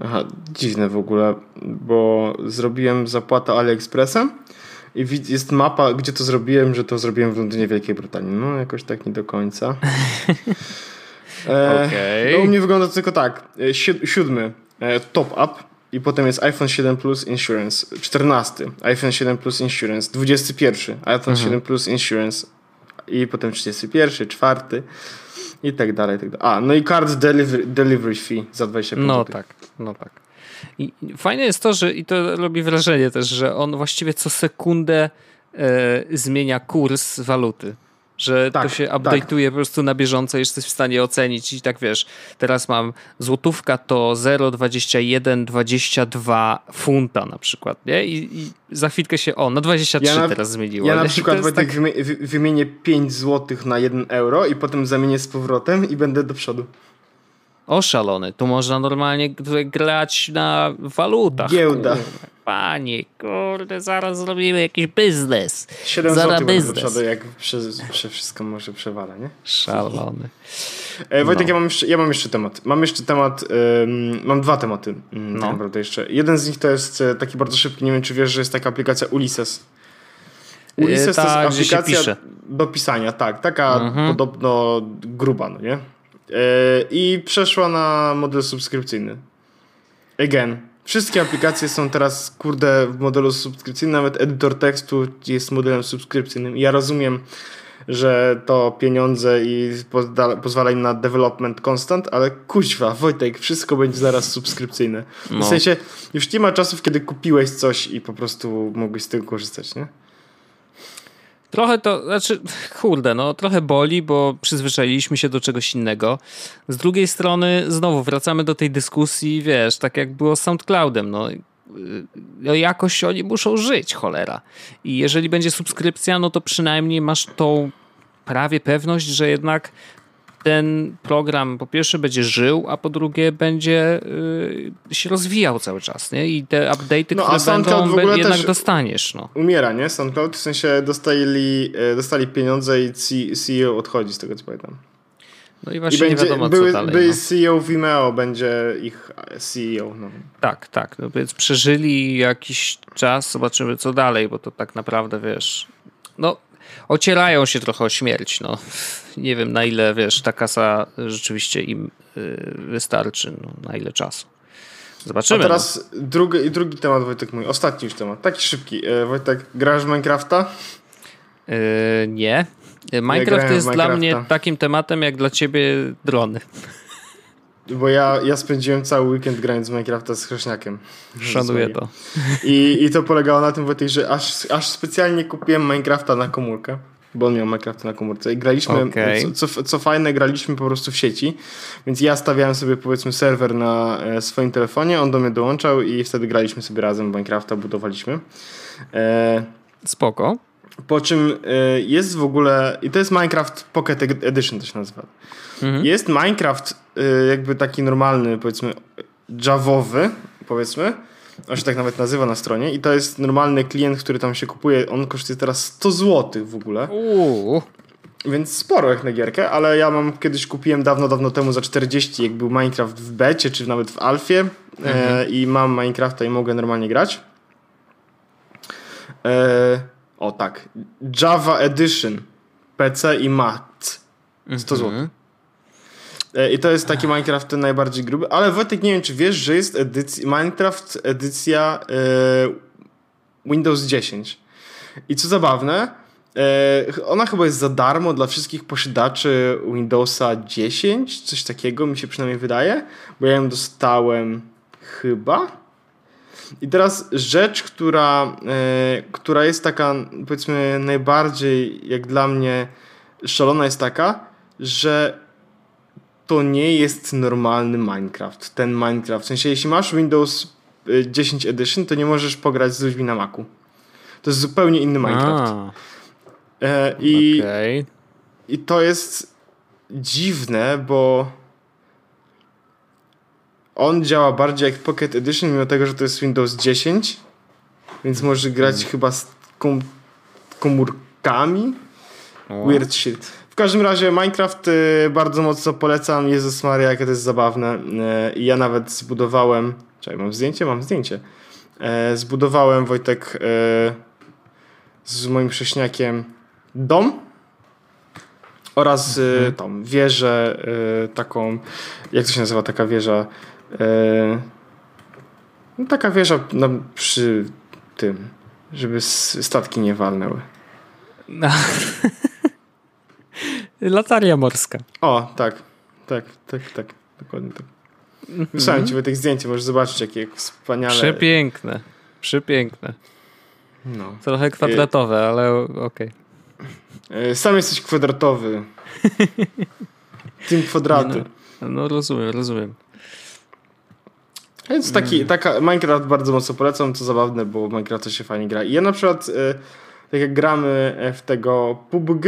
Aha, dziwne w ogóle, bo zrobiłem zapłatę AliExpressem i jest mapa, gdzie to zrobiłem, że to zrobiłem w Londynie, Wielkiej Brytanii. No, jakoś tak nie do końca. e, okay. No, u mnie wygląda to tylko tak. E, si siódmy, e, top up i potem jest iPhone 7 Plus Insurance. 14, iPhone 7 Plus Insurance. 21, iPhone mhm. 7 Plus Insurance. I potem 31, czwarty i tak dalej. I tak dalej. A, no i card delivery, delivery fee za 25 No tak, no tak. I fajne jest to, że i to robi wrażenie też, że on właściwie co sekundę e, zmienia kurs waluty że tak, to się update'uje tak. po prostu na bieżąco, jesteś w stanie ocenić i tak wiesz, teraz mam złotówka to 0,2122 funta na przykład, nie? I, i za chwilkę się, o, na 23 ja na, teraz zmieniło. Ja na przykład tak... wymienię 5 złotych na 1 euro i potem zamienię z powrotem i będę do przodu. Oszalony. Tu można normalnie grać na walutach. Giełda. Panie, kurde, zaraz zrobimy jakiś biznes. 7 zł biznes. jak przez, przez wszystko może przewala, nie? Szalony. E, Wojtek, no. ja, mam jeszcze, ja mam jeszcze temat. Mam jeszcze temat, um, mam dwa tematy no. tak naprawdę jeszcze. Jeden z nich to jest e, taki bardzo szybki, nie wiem czy wiesz, że jest taka aplikacja Ulises. E, Ulises ta, to jest aplikacja do pisania, tak, taka mhm. podobno gruba, no nie? I przeszła na model subskrypcyjny. Again, Wszystkie aplikacje są teraz, kurde, w modelu subskrypcyjnym, nawet edytor tekstu jest modelem subskrypcyjnym. Ja rozumiem, że to pieniądze i pozwala im na development constant, ale kuźwa, Wojtek, wszystko będzie zaraz subskrypcyjne. W no. sensie, już nie ma czasów, kiedy kupiłeś coś i po prostu mogłeś z tego korzystać, nie? Trochę to, znaczy, kurde, no trochę boli, bo przyzwyczailiśmy się do czegoś innego. Z drugiej strony, znowu wracamy do tej dyskusji, wiesz, tak jak było z SoundCloudem, no, no jakoś oni muszą żyć, cholera. I jeżeli będzie subskrypcja, no to przynajmniej masz tą prawie pewność, że jednak ten program po pierwsze będzie żył, a po drugie będzie y, się rozwijał cały czas, nie? I te update'y, no, które będą, jednak dostaniesz, no. Umiera, nie? SoundCloud w sensie dostali, e, dostali pieniądze i CEO odchodzi, z tego co pamiętam. No i właśnie I będzie, nie wiadomo, były, co dalej. Były no. CEO Vimeo, będzie ich CEO. No. Tak, tak. No więc przeżyli jakiś czas, zobaczymy co dalej, bo to tak naprawdę, wiesz, no ocierają się trochę o śmierć. No. Nie wiem na ile, wiesz, ta kasa rzeczywiście im y, wystarczy, no, na ile czasu. Zobaczymy. A teraz no. drugi, drugi temat, Wojtek mój, ostatni już temat, taki szybki. E, Wojtek, grasz w Minecrafta? Yy, nie. Minecraft jest dla mnie takim tematem, jak dla ciebie drony. Bo ja, ja spędziłem cały weekend grając w Minecrafta z chrześniakiem. Szanuję to. I, I to polegało na tym, Wojtek, że aż, aż specjalnie kupiłem Minecrafta na komórkę. Bo on miał Minecraft na komórce i graliśmy, okay. co, co, co, fajne, graliśmy po prostu w sieci, więc ja stawiałem sobie powiedzmy serwer na e, swoim telefonie, on do mnie dołączał i wtedy graliśmy sobie razem Minecrafta, budowaliśmy. E, Spoko. Po czym e, jest w ogóle, i to jest Minecraft Pocket Edition to się nazywa. Mhm. Jest Minecraft y, jakby taki normalny, powiedzmy, javowy, powiedzmy. On się tak nawet nazywa na stronie i to jest normalny klient, który tam się kupuje. On kosztuje teraz 100 zł w ogóle. Uuu. Więc sporo jak na gierkę, ale ja mam kiedyś kupiłem dawno, dawno temu za 40, jak był Minecraft w becie, czy nawet w alfie e, mhm. e, i mam Minecrafta i mogę normalnie grać. E, O tak. Java Edition. PC i Mac. 100 zł. Mhm. E, I to jest taki Minecraft ten najbardziej gruby. Ale Wojtek, nie wiem, czy wiesz, że jest edycja, Minecraft edycja e, Windows 10. I co zabawne, e, ona chyba jest za darmo dla wszystkich posiadaczy Windowsa 10, coś takiego mi się przynajmniej wydaje, bo ja ją dostałem chyba. I teraz rzecz, która, e, która jest taka, powiedzmy, najbardziej jak dla mnie szalona, jest taka, że to nie jest normalny Minecraft. Ten Minecraft. W sensie, jeśli masz Windows 10 e, Edition, to nie możesz pograć z ludźmi na Macu. To jest zupełnie inny Minecraft. E, i, okay. I to jest dziwne, bo on działa bardziej jak Pocket Edition, mimo tego, że to jest Windows 10. Więc może grać hmm. chyba z kom komórkami. O. Weird shit. W każdym razie Minecraft y, bardzo mocno polecam. Jezus Maria, jakie to jest zabawne. Y, ja nawet zbudowałem... Czekaj, mam zdjęcie? Mam zdjęcie. Y, zbudowałem, Wojtek, z moim prześniakiem dom oraz mhm. tą wieżę taką, jak to się nazywa taka wieża? No, taka wieża no, przy tym, żeby statki nie walnęły. No. Lataria morska. O, tak. Tak, tak, tak. Dokładnie tak. Wysłałem ci tych zdjęć, możesz zobaczyć, jakie wspaniale. Przepiękne. Przepiękne. No. Trochę kwadratowe, ale okej. Okay. Sam jesteś kwadratowy. Team kwadraty. No, no, rozumiem, rozumiem. Więc taki, mm. taka Minecraft bardzo mocno polecam, co zabawne, bo Minecraft to się fajnie gra. I ja na przykład, e, tak jak gramy w tego PUBG,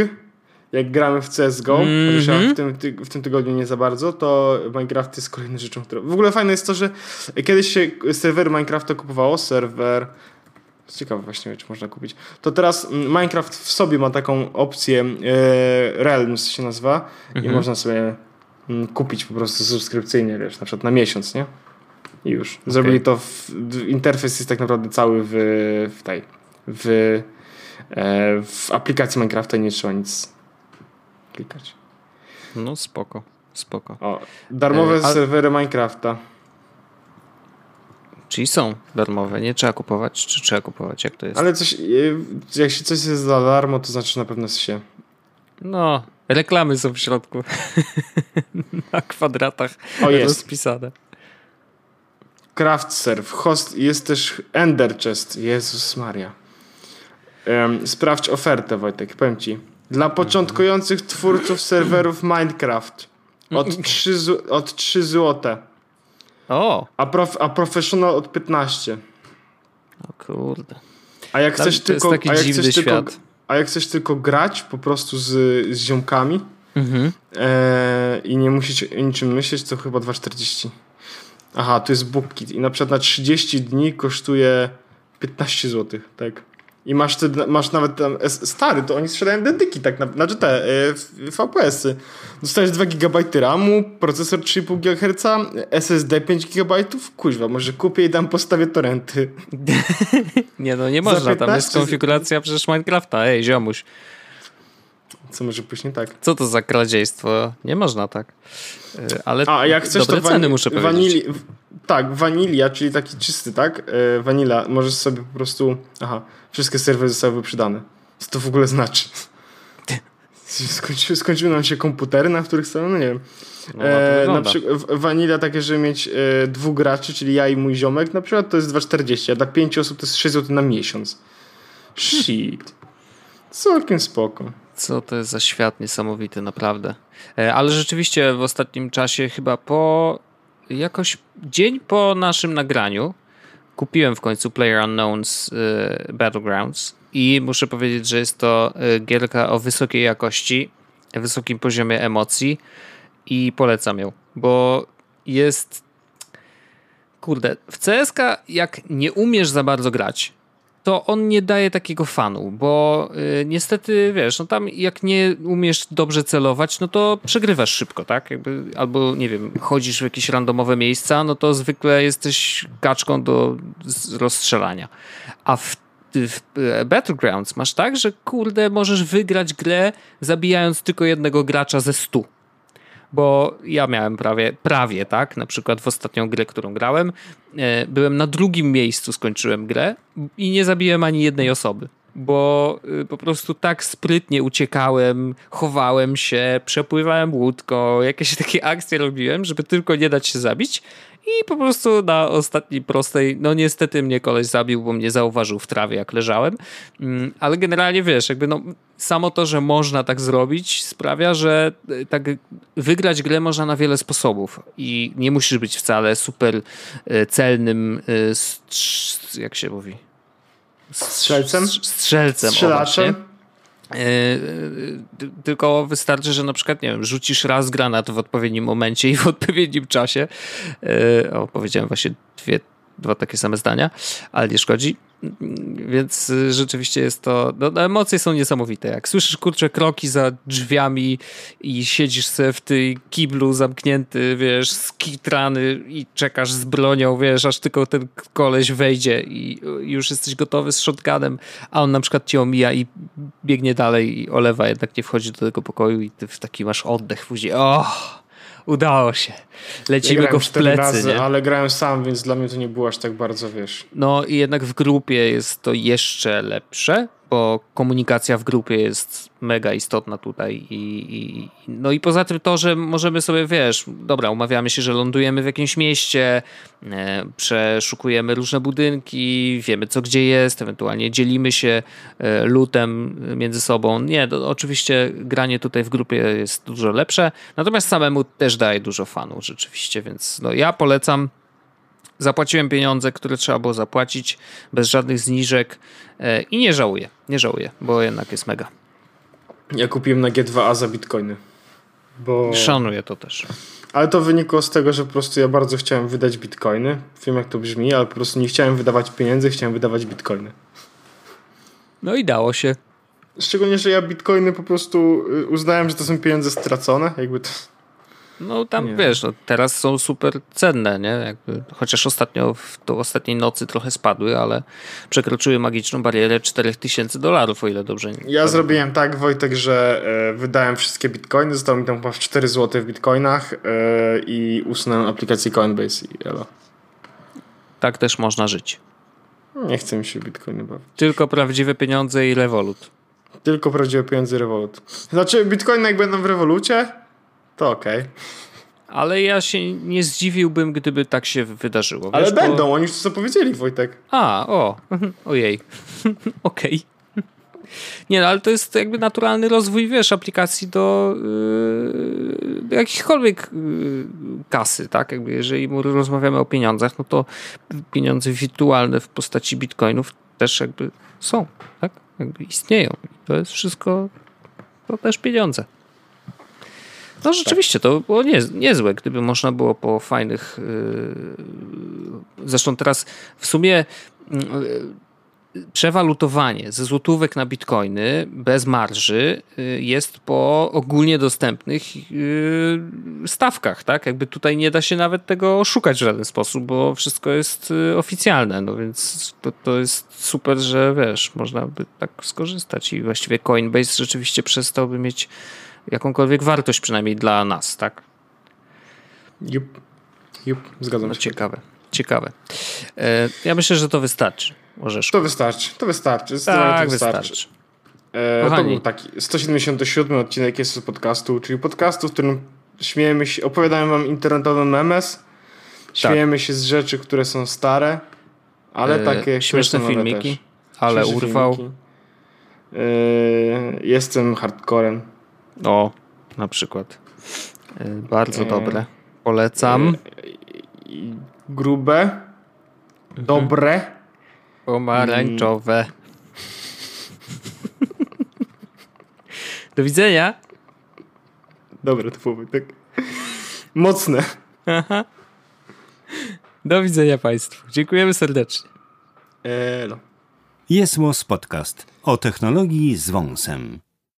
jak gramy w CSGO, mm -hmm. w tym, w tym tygodniu nie za bardzo, to Minecraft jest kolejną rzeczą, która... W ogóle fajne jest to, że kiedyś się serwer Minecrafta kupowało, serwer... Ciekawe właśnie, czy można kupić. To teraz Minecraft w sobie ma taką opcję e, Realms się nazywa mm -hmm. i mhm. można sobie mm, kupić po prostu subskrypcyjnie, wiesz, na przykład na miesiąc, nie? I już. Zrobili okay. to, w, interfejs jest tak naprawdę cały w, w tej, w, e, w aplikacji Minecrafta nie trzeba nic klikać. No spoko, spoko. O, darmowe e, serwery Minecrafta. Czyli są darmowe, nie trzeba kupować, czy trzeba kupować, jak to jest? Ale coś, e, jak się coś jest za darmo, to znaczy na pewno się. No, reklamy są w środku. na kwadratach o, jest. rozpisane. Craft Serve, host, jest też Ender Chest. Jezus Maria. Um, sprawdź ofertę, Wojtek, powiem ci. Dla początkujących twórców serwerów Minecraft od 3, od 3 zł. O. A, prof, a professional od 15. O kurde. A jak chcesz to tylko. a jak chcesz tylko, a jak chcesz tylko grać po prostu z, z ziomkami mhm. e, i nie musisz o niczym myśleć, to chyba 2,40. Aha, tu jest BookKit i na przykład na 30 dni kosztuje 15 zł, tak. I masz, ty, masz nawet tam, stary, to oni sprzedają dedyki, tak na, znaczy te y, VPS-y. Dostajesz 2 GB RAMu, procesor 3,5 GHz, SSD 5 GB, kuźwa, może kupię i dam postawię torrenty. nie no, nie można, tam jest konfiguracja przecież Minecrafta, ej ziomuś. Co może później tak? Co to za kradziejstwo? Nie można tak. Y, ale A jak chcesz dobre to ceny muszę wanili, powiedzieć. Tak, wanilia, czyli taki czysty, tak? Y, wanila, możesz sobie po prostu... Aha, wszystkie serwery zostały wyprzedane. Co to w ogóle znaczy? Skończy, skończyły nam się komputery, na których są, no nie wiem. No, e, na przykład wanilia takie, żeby mieć e, dwóch graczy, czyli ja i mój ziomek, na przykład to jest 2,40, a dla pięciu osób to jest 6 zł na miesiąc. Shit. Całkiem spoko. Co to jest za świat niesamowity, naprawdę. E, ale rzeczywiście w ostatnim czasie, chyba po jakoś dzień po naszym nagraniu, kupiłem w końcu Player Unknowns e, Battlegrounds i muszę powiedzieć, że jest to e, gierka o wysokiej jakości, wysokim poziomie emocji i polecam ją, bo jest kurde, w CSK jak nie umiesz za bardzo grać, to on nie daje takiego fanu, bo y, niestety, wiesz, no tam jak nie umiesz dobrze celować, no to przegrywasz szybko, tak? Jakby, albo, nie wiem, chodzisz w jakieś randomowe miejsca, no to zwykle jesteś kaczką do rozstrzelania. A w w Battlegrounds masz tak, że kurde, możesz wygrać grę zabijając tylko jednego gracza ze stu. Bo ja miałem prawie, prawie tak, na przykład w ostatnią grę, którą grałem, e, byłem na drugim miejscu, skończyłem grę i nie zabiłem ani jednej osoby bo y, po prostu tak sprytnie uciekałem, chowałem się, przepływałem łódką, jakieś takie akcje robiłem, żeby tylko nie dać się zabić. I po prostu na ostatniej prostej, no niestety mnie koleś zabił, bo mnie zauważył w trawie, jak leżałem. Mm, ale generalnie wiesz, jakby no, samo to, że można tak zrobić, sprawia, że y, tak wygrać grę można na wiele sposobów. I nie musisz być wcale super y, celnym, jak się mówi, Strzelcem? Strzelcem. Strzelaczem? E, tylko wystarczy, że na przykład, nie wiem, rzucisz raz granat w odpowiednim momencie i w odpowiednim czasie. E, o, powiedziałem właśnie dwie, dwa takie same zdania, ale nie szkodzi. Więc rzeczywiście jest to. No, no, emocje są niesamowite. Jak słyszysz kurcze kroki za drzwiami i siedzisz sobie w tej kiblu zamknięty, wiesz, skitrany i czekasz z bronią, wiesz, aż tylko ten koleś wejdzie i już jesteś gotowy z shotgunem, a on na przykład cię omija i biegnie dalej i olewa, jednak nie wchodzi do tego pokoju i ty w taki masz oddech później. Oh! Udało się. Lecimy ja go w plecy. Razy, nie? ale grałem sam, więc dla mnie to nie było aż tak bardzo, wiesz. No i jednak w grupie jest to jeszcze lepsze, bo komunikacja w grupie jest mega istotna tutaj i, i, no i poza tym to, że możemy sobie, wiesz, dobra, umawiamy się, że lądujemy w jakimś mieście, e, przeszukujemy różne budynki, wiemy co gdzie jest, ewentualnie dzielimy się e, lutem między sobą. Nie, to, oczywiście granie tutaj w grupie jest dużo lepsze, natomiast samemu też daje dużo fanu rzeczywiście, więc no ja polecam Zapłaciłem pieniądze, które trzeba było zapłacić, bez żadnych zniżek e, i nie żałuję, nie żałuję, bo jednak jest mega. Ja kupiłem na G2A za bitcoiny. Bo... Szanuję to też. Ale to wynikło z tego, że po prostu ja bardzo chciałem wydać bitcoiny. Wiem jak to brzmi, ale po prostu nie chciałem wydawać pieniędzy, chciałem wydawać bitcoiny. No i dało się. Szczególnie, że ja bitcoiny po prostu y, uznałem, że to są pieniądze stracone. Jakby to no tam nie. wiesz, no, teraz są super cenne, nie? Jakby, chociaż ostatnio, w do ostatniej nocy trochę spadły, ale przekroczyły magiczną barierę 4000 dolarów, o ile dobrze nie Ja zrobiłem tak, Wojtek, że e, wydałem wszystkie bitcoiny, zostało mi tam chyba 4 zł w bitcoinach e, i usunąłem aplikację Coinbase i elo. Tak też można żyć. Nie chcę mi się bitcoiny bawić. Tylko prawdziwe pieniądze i Revolut. Tylko prawdziwe pieniądze i Revolut. Znaczy, bitcoiny jak będą w Revolucie, to okej. Okay. Ale ja się nie zdziwiłbym, gdyby tak się wydarzyło. Ale będą, bo... oni już to powiedzieli, Wojtek. A, o, ojej. okej. Okay. Nie, no, ale to jest jakby naturalny rozwój, wiesz, aplikacji do, yy, jakichkolwiek yy, kasy, tak? Jakby jeżeli rozmawiamy o pieniądzach, no to pieniądze wirtualne w postaci bitcoinów też jakby są, tak? Jakby istnieją. To jest wszystko, to też pieniądze. No rzeczywiście, to było nie, niezłe, gdyby można było po fajnych... Yy... Zresztą teraz w sumie yy, przewalutowanie ze złotówek na bitcoiny bez marży yy, jest po ogólnie dostępnych yy, stawkach, tak? Jakby tutaj nie da się nawet tego oszukać w żaden sposób, bo wszystko jest yy, oficjalne, no więc to, to jest super, że wiesz, można by tak skorzystać i właściwie Coinbase rzeczywiście przestałby mieć jakąkolwiek wartość przynajmniej dla nas, tak? Jup, jup, zgadzam no, się. Ciekawe, ciekawe. E, ja myślę, że to wystarczy. Możesz. To wystarczy, to wystarczy. Tak, to wystarczy. wystarczy. E, to był taki 177 odcinek jest z podcastu, czyli podcastu, w którym śmiejemy się, opowiadamy wam internetowy memes, śmiejemy tak. się z rzeczy, które są stare, ale e, takie śmieszne filmiki, ale urwał. Filmiki. E, jestem hardcorem. O, na przykład. E, bardzo e, dobre. Polecam. E, grube. Mhm. Dobre. Pomarańczowe. Do widzenia. Dobre to było, tak. Mocne. Aha. Do widzenia Państwu. Dziękujemy serdecznie. Elo. Jest Podcast o technologii z wąsem.